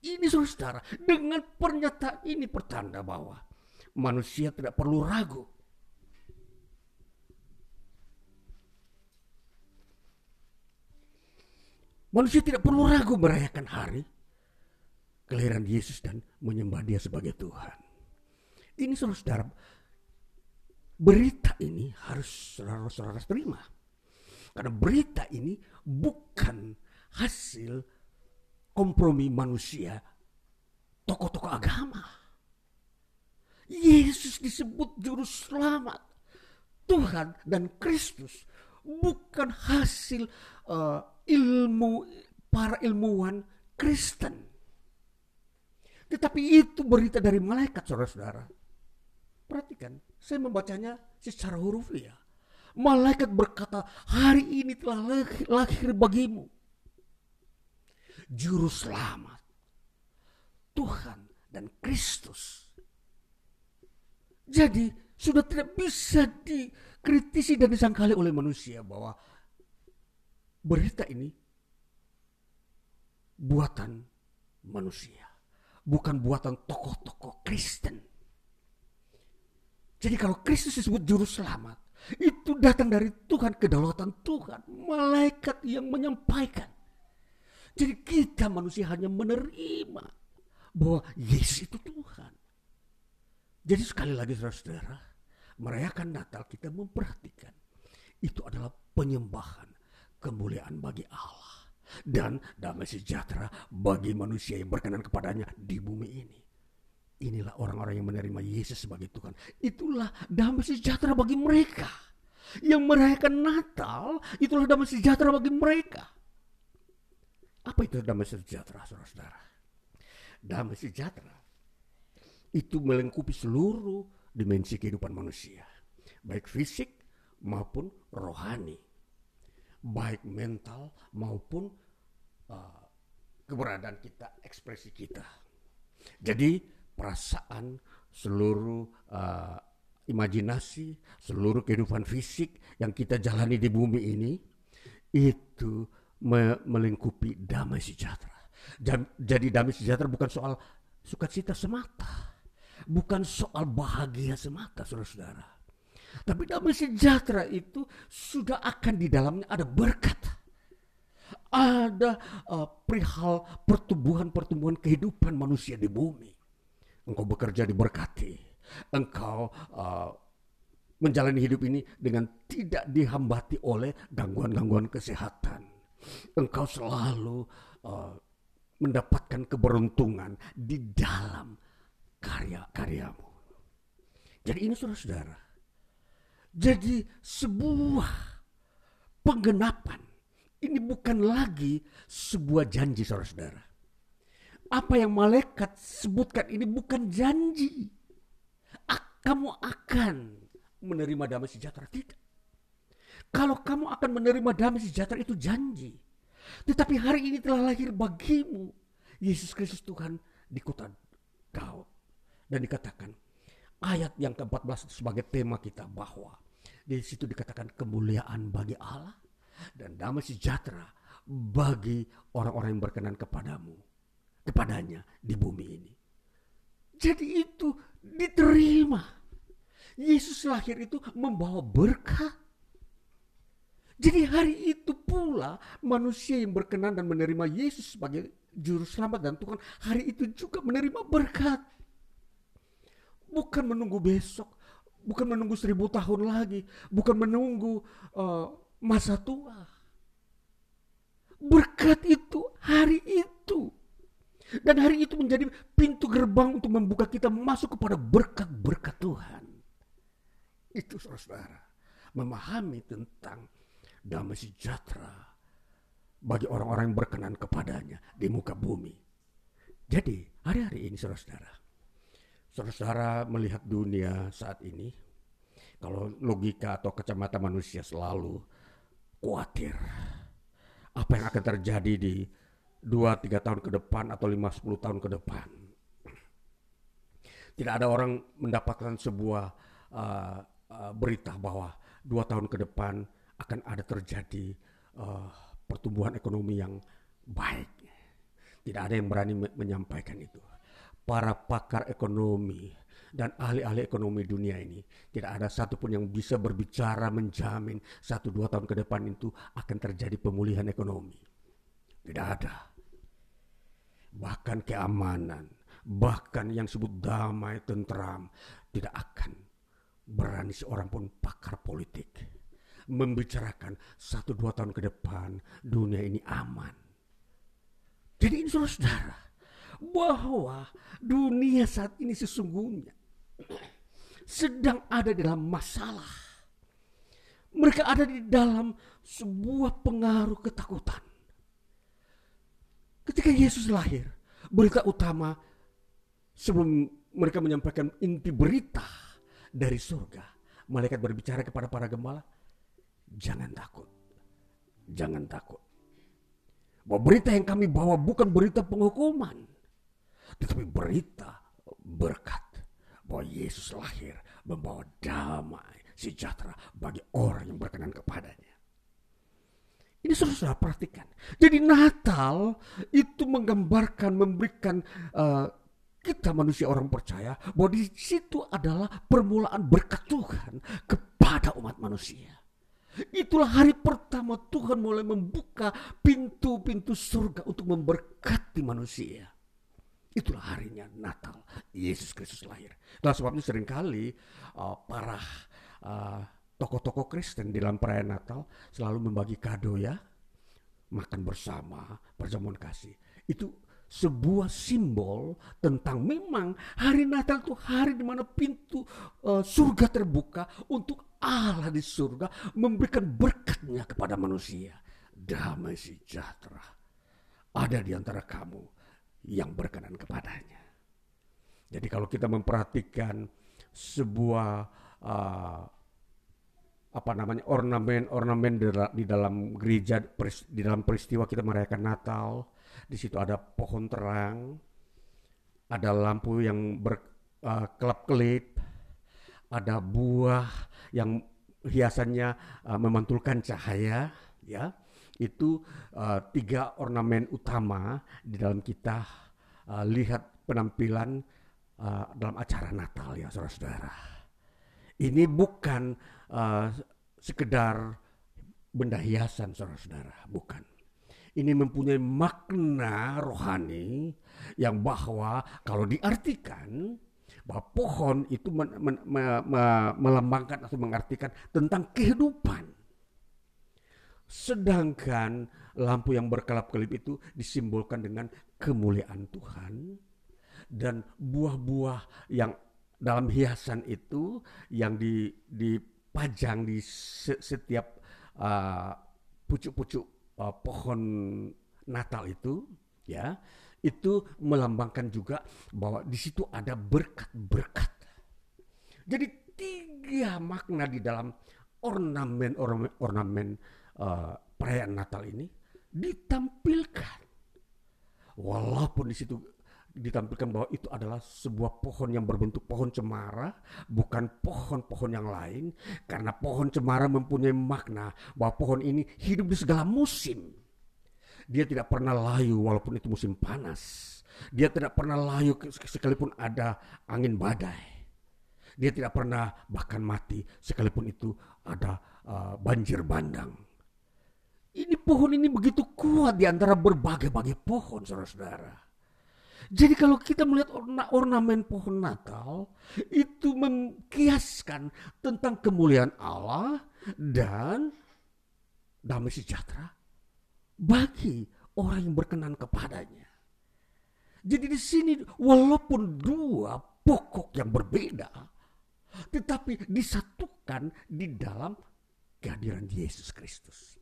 Ini saudara, dengan pernyataan ini pertanda bahwa manusia tidak perlu ragu. Manusia tidak perlu ragu merayakan hari kelahiran Yesus dan menyembah dia sebagai Tuhan. Ini saudara, berita ini harus saudara-saudara terima. Karena berita ini bukan hasil kompromi manusia, tokoh-tokoh agama. Yesus disebut juru selamat. Tuhan dan Kristus bukan hasil uh, ilmu para ilmuwan Kristen. Tetapi itu berita dari malaikat saudara-saudara. Perhatikan, saya membacanya secara hurufiah. Malaikat berkata, hari ini telah lahir, lahir bagimu. Juru selamat. Tuhan dan Kristus. Jadi sudah tidak bisa dikritisi dan disangkali oleh manusia bahwa berita ini buatan manusia, bukan buatan tokoh-tokoh Kristen. Jadi kalau Kristus disebut juru selamat, itu datang dari Tuhan, kedaulatan Tuhan, malaikat yang menyampaikan. Jadi kita manusia hanya menerima bahwa Yesus itu Tuhan. Jadi sekali lagi saudara-saudara, merayakan Natal kita memperhatikan itu adalah penyembahan kemuliaan bagi Allah dan damai sejahtera bagi manusia yang berkenan kepadanya di bumi ini. Inilah orang-orang yang menerima Yesus sebagai Tuhan. Itulah damai sejahtera bagi mereka. Yang merayakan Natal, itulah damai sejahtera bagi mereka. Apa itu damai sejahtera, saudara-saudara? Damai sejahtera itu melengkapi seluruh dimensi kehidupan manusia. Baik fisik maupun rohani. Baik mental maupun uh, keberadaan kita, ekspresi kita. Jadi perasaan, seluruh uh, imajinasi, seluruh kehidupan fisik yang kita jalani di bumi ini itu me melingkupi damai sejahtera. Jadi damai sejahtera bukan soal sukacita semata, bukan soal bahagia semata, saudara-saudara. Tapi damai sejahtera itu sudah akan di dalamnya ada berkat. Ada uh, perihal pertumbuhan-pertumbuhan kehidupan manusia di bumi engkau bekerja diberkati, engkau uh, menjalani hidup ini dengan tidak dihambati oleh gangguan-gangguan kesehatan. Engkau selalu uh, mendapatkan keberuntungan di dalam karya-karyamu. Jadi ini saudara-saudara. Jadi sebuah penggenapan. Ini bukan lagi sebuah janji saudara-saudara apa yang malaikat sebutkan ini bukan janji. Kamu akan menerima damai sejahtera. Tidak. Kalau kamu akan menerima damai sejahtera itu janji. Tetapi hari ini telah lahir bagimu. Yesus Kristus Tuhan di kota Daud. Dan dikatakan ayat yang ke-14 sebagai tema kita bahwa di situ dikatakan kemuliaan bagi Allah dan damai sejahtera bagi orang-orang yang berkenan kepadamu kepadanya di bumi ini. Jadi itu diterima. Yesus lahir itu membawa berkah. Jadi hari itu pula manusia yang berkenan dan menerima Yesus sebagai juru selamat dan Tuhan hari itu juga menerima berkat. Bukan menunggu besok, bukan menunggu seribu tahun lagi, bukan menunggu uh, masa tua. Berkat itu hari itu dan hari itu menjadi pintu gerbang untuk membuka kita masuk kepada berkat-berkat Tuhan. Itu saudara memahami tentang damai sejahtera bagi orang-orang yang berkenan kepadanya di muka bumi. Jadi hari-hari ini saudara-saudara, saudara-saudara melihat dunia saat ini, kalau logika atau kacamata manusia selalu khawatir apa yang akan terjadi di dua tiga tahun ke depan atau lima sepuluh tahun ke depan. Tidak ada orang mendapatkan sebuah uh, uh, berita bahwa dua tahun ke depan akan ada terjadi uh, pertumbuhan ekonomi yang baik. Tidak ada yang berani menyampaikan itu. Para pakar ekonomi dan ahli-ahli ekonomi dunia ini tidak ada satupun yang bisa berbicara menjamin satu dua tahun ke depan itu akan terjadi pemulihan ekonomi. Tidak ada bahkan keamanan, bahkan yang disebut damai, tentram, tidak akan berani seorang pun pakar politik membicarakan satu dua tahun ke depan dunia ini aman. Jadi ini saudara bahwa dunia saat ini sesungguhnya sedang ada dalam masalah. Mereka ada di dalam sebuah pengaruh ketakutan. Ketika Yesus lahir, berita utama sebelum mereka menyampaikan inti berita dari surga, malaikat berbicara kepada para gembala, jangan takut, jangan takut. Bahwa berita yang kami bawa bukan berita penghukuman, tetapi berita berkat bahwa Yesus lahir membawa damai sejahtera bagi orang yang berkenan kepadanya. Ini saudara perhatikan. Jadi Natal itu menggambarkan, memberikan uh, kita manusia orang percaya bahwa di situ adalah permulaan berkat Tuhan kepada umat manusia. Itulah hari pertama Tuhan mulai membuka pintu-pintu surga untuk memberkati manusia. Itulah harinya Natal, Yesus Kristus lahir. Nah sebabnya sering kali uh, para uh, tokoh-tokoh Kristen di dalam perayaan Natal selalu membagi kado ya, makan bersama, perjamuan kasih. Itu sebuah simbol tentang memang hari Natal itu hari di mana pintu uh, surga terbuka untuk Allah di surga memberikan berkatnya kepada manusia. Damai sejahtera ada di antara kamu yang berkenan kepadanya. Jadi kalau kita memperhatikan sebuah uh, apa namanya ornamen-ornamen di dalam gereja di dalam peristiwa kita merayakan Natal, di situ ada pohon terang, ada lampu yang berkelap-kelip, uh, ada buah yang hiasannya uh, memantulkan cahaya, ya itu uh, tiga ornamen utama di dalam kita uh, lihat penampilan uh, dalam acara Natal ya saudara-saudara. Ini bukan uh, sekedar benda hiasan saudara-saudara, bukan. Ini mempunyai makna rohani yang bahwa kalau diartikan bahwa pohon itu melambangkan atau mengartikan tentang kehidupan Sedangkan lampu yang berkelap-kelip itu disimbolkan dengan kemuliaan Tuhan dan buah-buah yang dalam hiasan itu yang dipajang di setiap uh, pucuk-pucuk uh, pohon Natal itu ya itu melambangkan juga bahwa di situ ada berkat-berkat. Jadi tiga makna di dalam ornamen ornamen, ornamen uh, perayaan Natal ini ditampilkan. Walaupun di situ ditampilkan bahwa itu adalah sebuah pohon yang berbentuk pohon cemara, bukan pohon-pohon yang lain, karena pohon cemara mempunyai makna bahwa pohon ini hidup di segala musim. Dia tidak pernah layu walaupun itu musim panas. Dia tidak pernah layu sekalipun ada angin badai. Dia tidak pernah bahkan mati sekalipun itu ada uh, banjir bandang. Ini pohon ini begitu kuat di antara berbagai-bagai pohon, saudara-saudara. Jadi kalau kita melihat orna ornamen pohon Natal, itu mengkiaskan tentang kemuliaan Allah dan damai sejahtera bagi orang yang berkenan kepadanya. Jadi di sini walaupun dua pokok yang berbeda, tetapi disatukan di dalam kehadiran Yesus Kristus.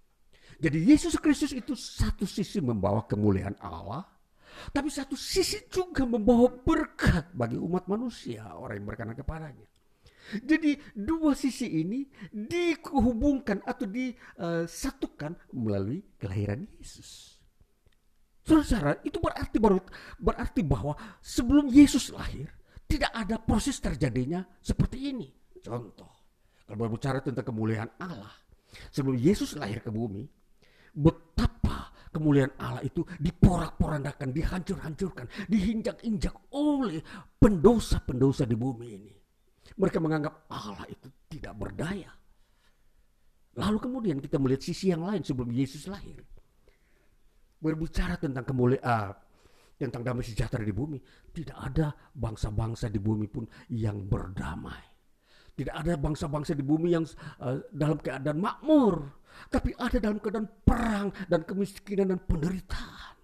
Jadi Yesus Kristus itu satu sisi membawa kemuliaan Allah, tapi satu sisi juga membawa berkat bagi umat manusia, orang yang berkenan kepadanya. Jadi dua sisi ini dihubungkan atau disatukan melalui kelahiran Yesus. Saudara, itu berarti baru berarti bahwa sebelum Yesus lahir tidak ada proses terjadinya seperti ini. Contoh, kalau berbicara tentang kemuliaan Allah, sebelum Yesus lahir ke bumi, betapa kemuliaan Allah itu diporak-porandakan, dihancur-hancurkan, diinjak-injak oleh pendosa-pendosa di bumi ini. Mereka menganggap Allah itu tidak berdaya. Lalu kemudian kita melihat sisi yang lain sebelum Yesus lahir. Berbicara tentang kemuliaan, tentang damai sejahtera di bumi. Tidak ada bangsa-bangsa di bumi pun yang berdamai. Tidak ada bangsa-bangsa di bumi yang uh, dalam keadaan makmur tapi ada dalam keadaan perang dan kemiskinan dan penderitaan.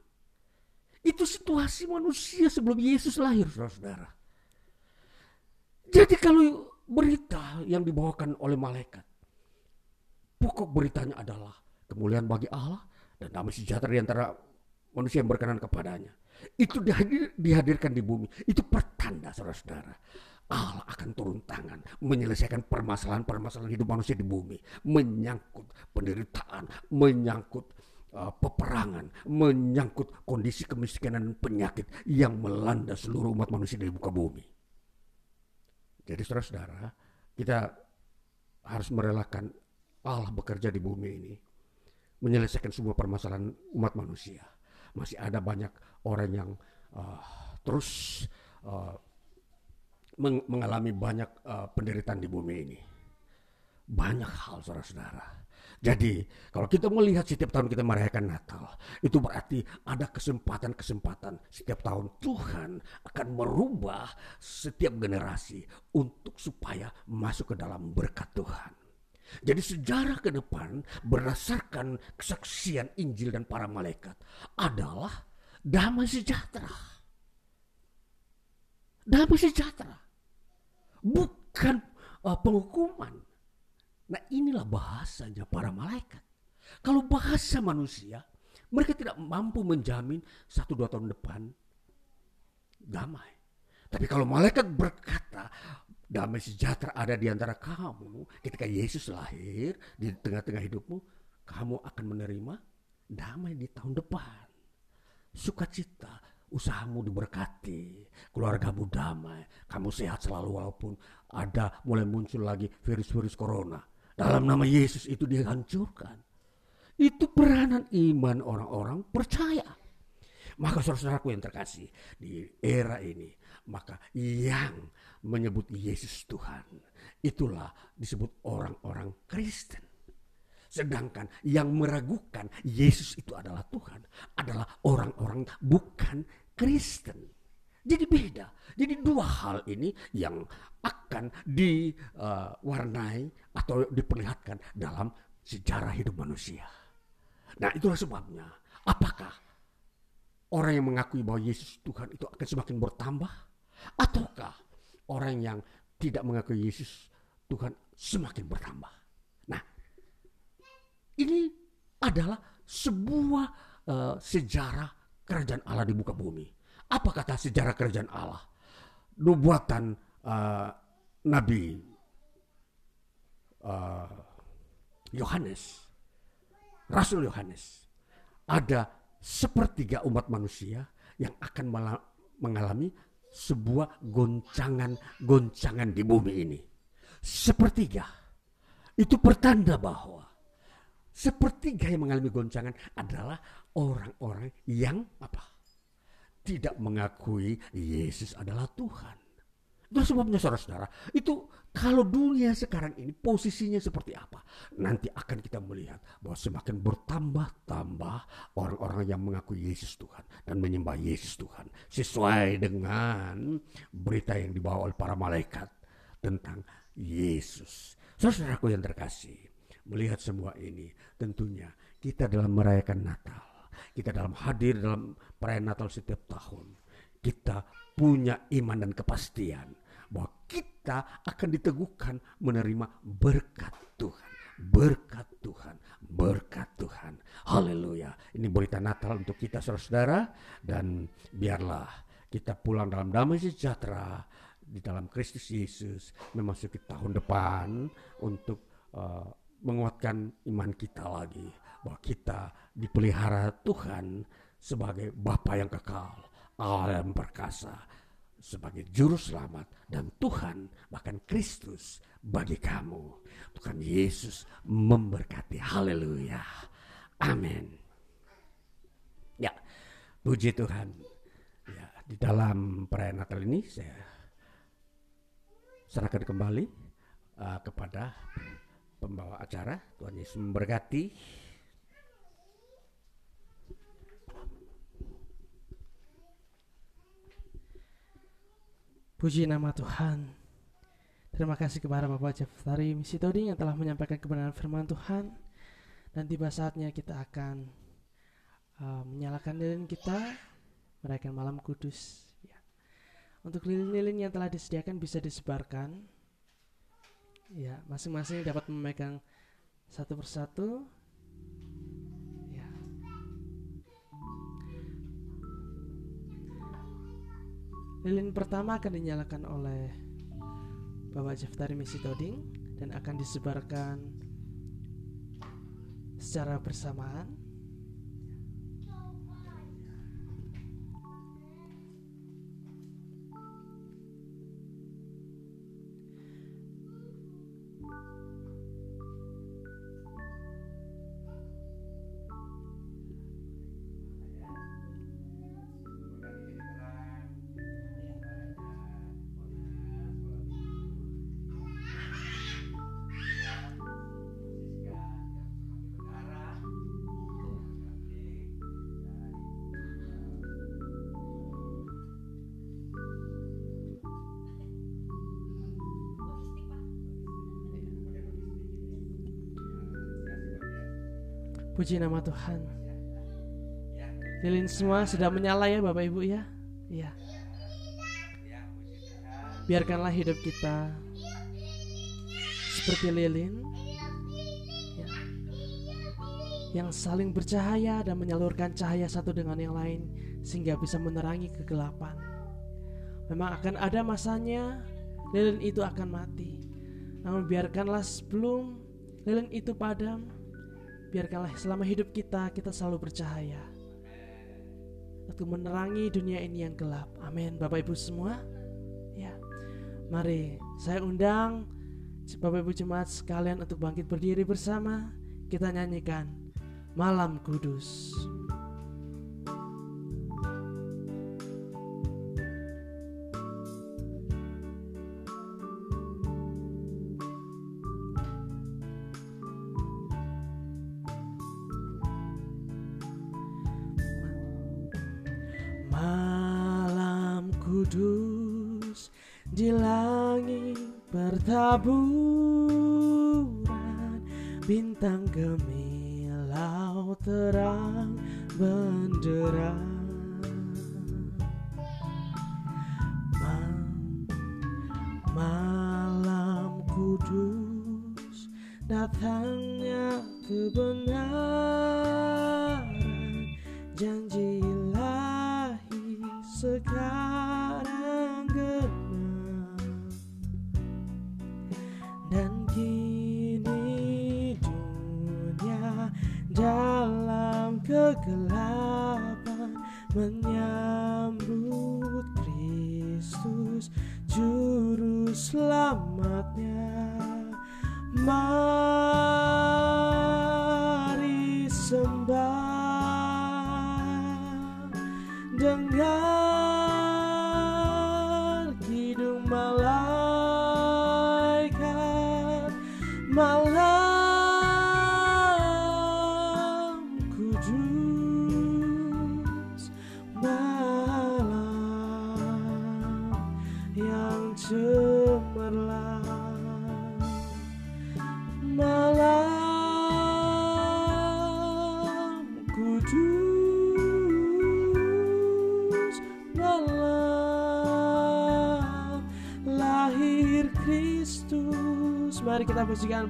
Itu situasi manusia sebelum Yesus lahir, saudara-saudara. Jadi kalau berita yang dibawakan oleh malaikat, pokok beritanya adalah kemuliaan bagi Allah dan damai sejahtera di antara manusia yang berkenan kepadanya. Itu dihadir, dihadirkan di bumi. Itu pertanda saudara-saudara turun tangan menyelesaikan permasalahan-permasalahan hidup manusia di bumi, menyangkut penderitaan, menyangkut uh, peperangan, menyangkut kondisi kemiskinan dan penyakit yang melanda seluruh umat manusia di muka bumi. Jadi saudara-saudara, kita harus merelakan Allah bekerja di bumi ini, menyelesaikan semua permasalahan umat manusia. Masih ada banyak orang yang uh, terus uh, meng mengalami banyak uh, penderitaan di bumi ini. Banyak hal saudara-saudara. Jadi kalau kita melihat setiap tahun kita merayakan Natal, itu berarti ada kesempatan-kesempatan setiap tahun Tuhan akan merubah setiap generasi untuk supaya masuk ke dalam berkat Tuhan. Jadi sejarah ke depan berdasarkan kesaksian Injil dan para malaikat adalah damai sejahtera. Damai sejahtera. Bukan uh, penghukuman Nah inilah bahasanya para malaikat. Kalau bahasa manusia, mereka tidak mampu menjamin satu dua tahun depan damai. Tapi kalau malaikat berkata, damai sejahtera ada di antara kamu ketika Yesus lahir di tengah-tengah hidupmu, kamu akan menerima damai di tahun depan. Sukacita, usahamu diberkati, keluargamu damai, kamu sehat selalu walaupun ada mulai muncul lagi virus-virus corona dalam nama Yesus itu dihancurkan. Itu peranan iman orang-orang percaya. Maka saudara-saudaraku yang terkasih di era ini, maka yang menyebut Yesus Tuhan, itulah disebut orang-orang Kristen. Sedangkan yang meragukan Yesus itu adalah Tuhan, adalah orang-orang bukan Kristen. Jadi beda. Jadi dua hal ini yang akan diwarnai atau diperlihatkan dalam sejarah hidup manusia. Nah itulah sebabnya. Apakah orang yang mengakui bahwa Yesus Tuhan itu akan semakin bertambah? Ataukah orang yang tidak mengakui Yesus Tuhan semakin bertambah? Nah ini adalah sebuah uh, sejarah kerajaan Allah di muka bumi apa kata sejarah kerajaan Allah? Nubuatan uh, Nabi uh, Yohanes, Rasul Yohanes, ada sepertiga umat manusia yang akan mengalami sebuah goncangan-goncangan di bumi ini. Sepertiga. Itu pertanda bahwa sepertiga yang mengalami goncangan adalah orang-orang yang apa? tidak mengakui Yesus adalah Tuhan. Itu sebabnya saudara-saudara, itu kalau dunia sekarang ini posisinya seperti apa, nanti akan kita melihat bahwa semakin bertambah-tambah orang-orang yang mengakui Yesus Tuhan dan menyembah Yesus Tuhan sesuai dengan berita yang dibawa oleh para malaikat tentang Yesus. Saudara-saudaraku yang terkasih, melihat semua ini tentunya kita dalam merayakan Natal kita dalam hadir dalam perayaan Natal setiap tahun, kita punya iman dan kepastian bahwa kita akan diteguhkan menerima berkat Tuhan. Berkat Tuhan, berkat Tuhan. Haleluya. Ini berita Natal untuk kita saudara-saudara dan biarlah kita pulang dalam damai sejahtera di dalam Kristus Yesus memasuki tahun depan untuk uh, menguatkan iman kita lagi bahwa kita dipelihara Tuhan sebagai Bapa yang kekal, Allah yang perkasa, sebagai juru selamat dan Tuhan bahkan Kristus bagi kamu. Tuhan Yesus memberkati. Haleluya. Amin. Ya, puji Tuhan. Ya, di dalam perayaan Natal ini saya serahkan kembali uh, kepada pembawa acara. Tuhan Yesus memberkati. Puji nama Tuhan. Terima kasih kepada Bapak Jeftari Misi Toding yang telah menyampaikan kebenaran firman Tuhan. Dan tiba saatnya kita akan uh, menyalakan lilin kita, merayakan malam kudus. Ya. Untuk lilin-lilin yang telah disediakan bisa disebarkan. Ya, masing-masing dapat memegang satu persatu Lilin pertama akan dinyalakan oleh Bapak Jeftari Misi Toding dan akan disebarkan secara bersamaan. Puji nama Tuhan. Lilin semua sudah menyala ya Bapak Ibu ya. Iya. Biarkanlah hidup kita seperti lilin ya, yang saling bercahaya dan menyalurkan cahaya satu dengan yang lain sehingga bisa menerangi kegelapan. Memang akan ada masanya lilin itu akan mati. Namun biarkanlah sebelum lilin itu padam, biarkanlah selama hidup kita kita selalu bercahaya untuk menerangi dunia ini yang gelap. Amin. Bapak Ibu semua. Ya. Mari saya undang Bapak Ibu jemaat sekalian untuk bangkit berdiri bersama. Kita nyanyikan Malam Kudus. Kudus di langit bertaburan. Bintang gemilau terang benderang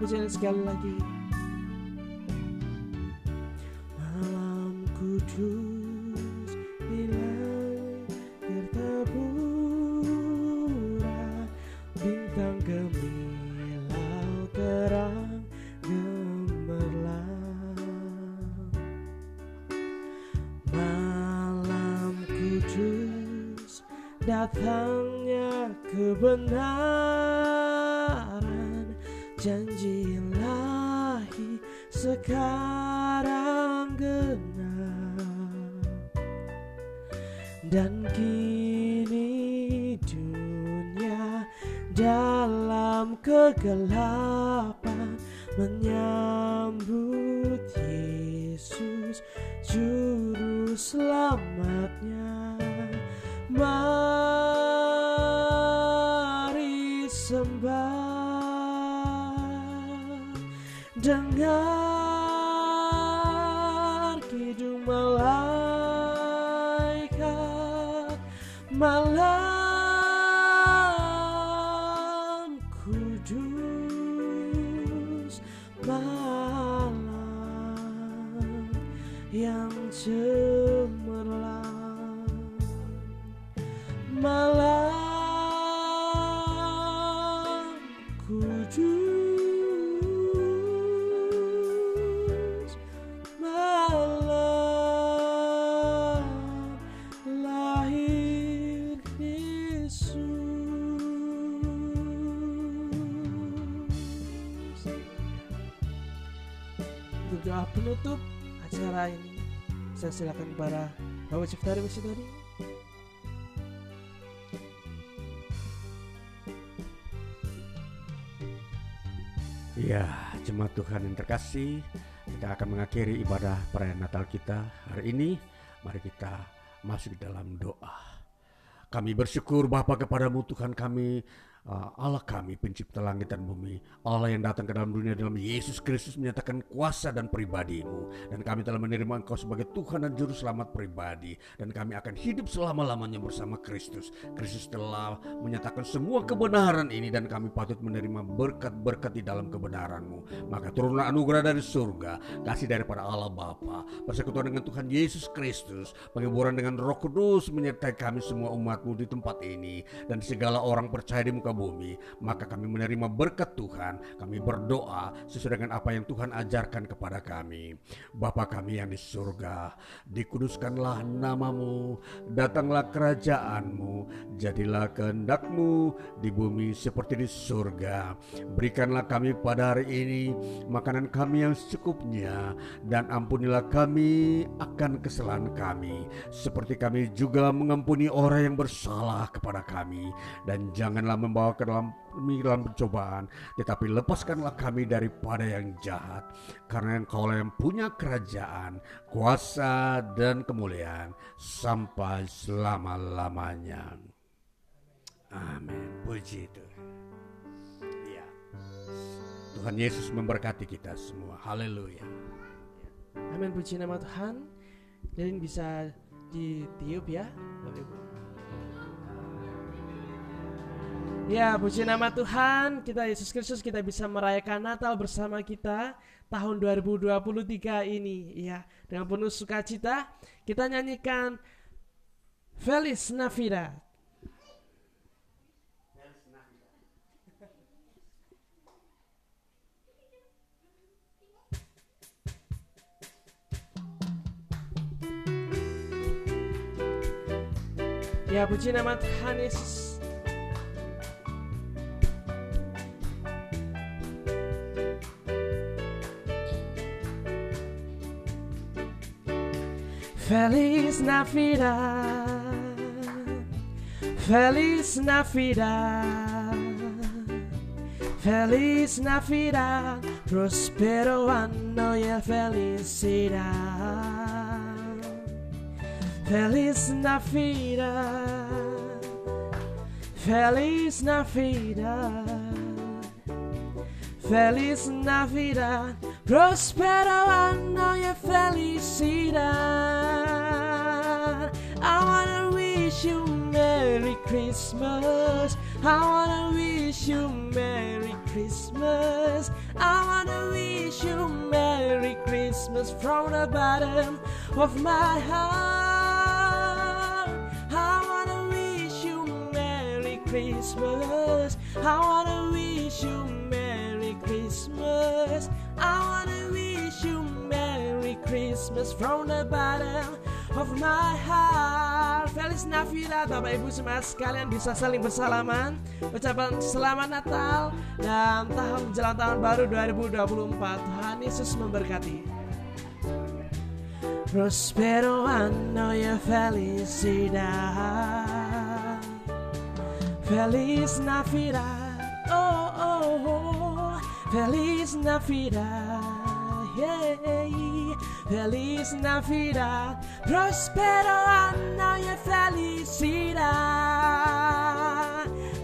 pujian sekali lagi. Malam kudus di langit bertaburan bintang gemilau terang gemerlap malam kudus datangnya kebenaran janji ilahi sekarang genap. Dan kini dunia dalam kegelapan menyambut Yesus juru selamatnya silakan kepada Bapak Ciftari Wisidari Ya, jemaat Tuhan yang terkasih, kita akan mengakhiri ibadah perayaan Natal kita hari ini. Mari kita masuk dalam doa. Kami bersyukur Bapa kepadamu Tuhan kami Allah kami pencipta langit dan bumi. Allah yang datang ke dalam dunia dalam Yesus Kristus menyatakan kuasa dan pribadimu. Dan kami telah menerima engkau sebagai Tuhan dan Juru Selamat pribadi. Dan kami akan hidup selama-lamanya bersama Kristus. Kristus telah menyatakan semua kebenaran ini dan kami patut menerima berkat-berkat di dalam kebenaranmu. Maka turunlah anugerah dari surga kasih daripada Allah Bapa. Persekutuan dengan Tuhan Yesus Kristus penghiburan dengan roh kudus menyertai kami semua umatmu di tempat ini. Dan segala orang percaya di muka bumi maka kami menerima berkat Tuhan. Kami berdoa sesuai dengan apa yang Tuhan ajarkan kepada kami. Bapa kami yang di surga dikuduskanlah namamu datanglah kerajaanmu jadilah kehendakmu di bumi seperti di surga. Berikanlah kami pada hari ini makanan kami yang secukupnya dan ampunilah kami akan kesalahan kami seperti kami juga mengampuni orang yang bersalah kepada kami. Dan janganlah membawa ke dalam dalam pencobaan. Tetapi lepaskanlah kami daripada yang jahat. Karena engkau yang punya kerajaan kuasa dan kemuliaan sampai selama-lamanya. Amin. Puji Tuhan. Ya. Tuhan Yesus memberkati kita semua. Haleluya. Amin. Puji nama Tuhan. Jadi bisa ditiup ya. Ya, puji nama Tuhan, kita Yesus Kristus kita bisa merayakan Natal bersama kita tahun 2023 ini ya. Dengan penuh sukacita kita nyanyikan Feliz Navidad. Ya puji nama Tuhan Yesus Feliz Navidad. Feliz Navidad. Feliz Navidad. Prospero anno y felicidad. Feliz Navidad, Feliz Navidad, Feliz Navidad, prospero año y felicidad. Christmas. I wanna wish you Merry Christmas. I wanna wish you Merry Christmas from the bottom of my heart. I wanna wish you Merry Christmas. I wanna wish you Merry Christmas. I wanna wish you Merry Christmas from the bottom of my heart. Feliz Navidad, Bapak Ibu semua sekalian bisa saling bersalaman. Ucapan selamat Natal dan tahun menjelang tahun baru 2024. Tuhan Yesus memberkati. Prospero anno y felicidad. Feliz Navidad. Oh, oh, oh. Feliz Navidad. Yeah. Feliz Navidad. Prospero anno y felicidad.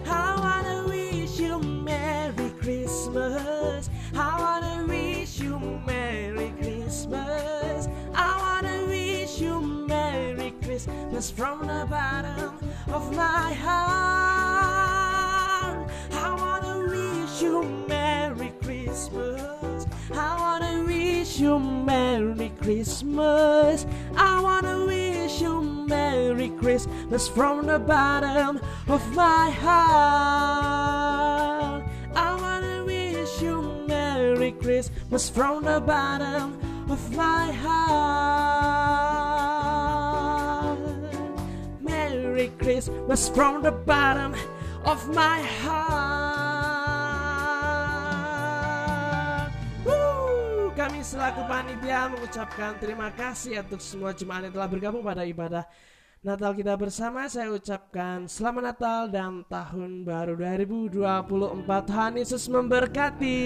I wanna wish you Merry Christmas. I wanna wish you Merry Christmas. I wanna wish you Merry Christmas from the bottom of my heart. I wanna wish you Merry Christmas. I wanna wish you Merry Christmas. I wanna wish you Merry Christmas from the bottom of my heart. I wanna wish you Merry Christmas from the bottom of my heart. Merry Christmas from the bottom of my heart. Kami selaku panitia mengucapkan terima kasih untuk semua jemaat yang telah bergabung pada ibadah Natal kita bersama. Saya ucapkan selamat Natal dan tahun baru 2024. Tuhan Yesus memberkati.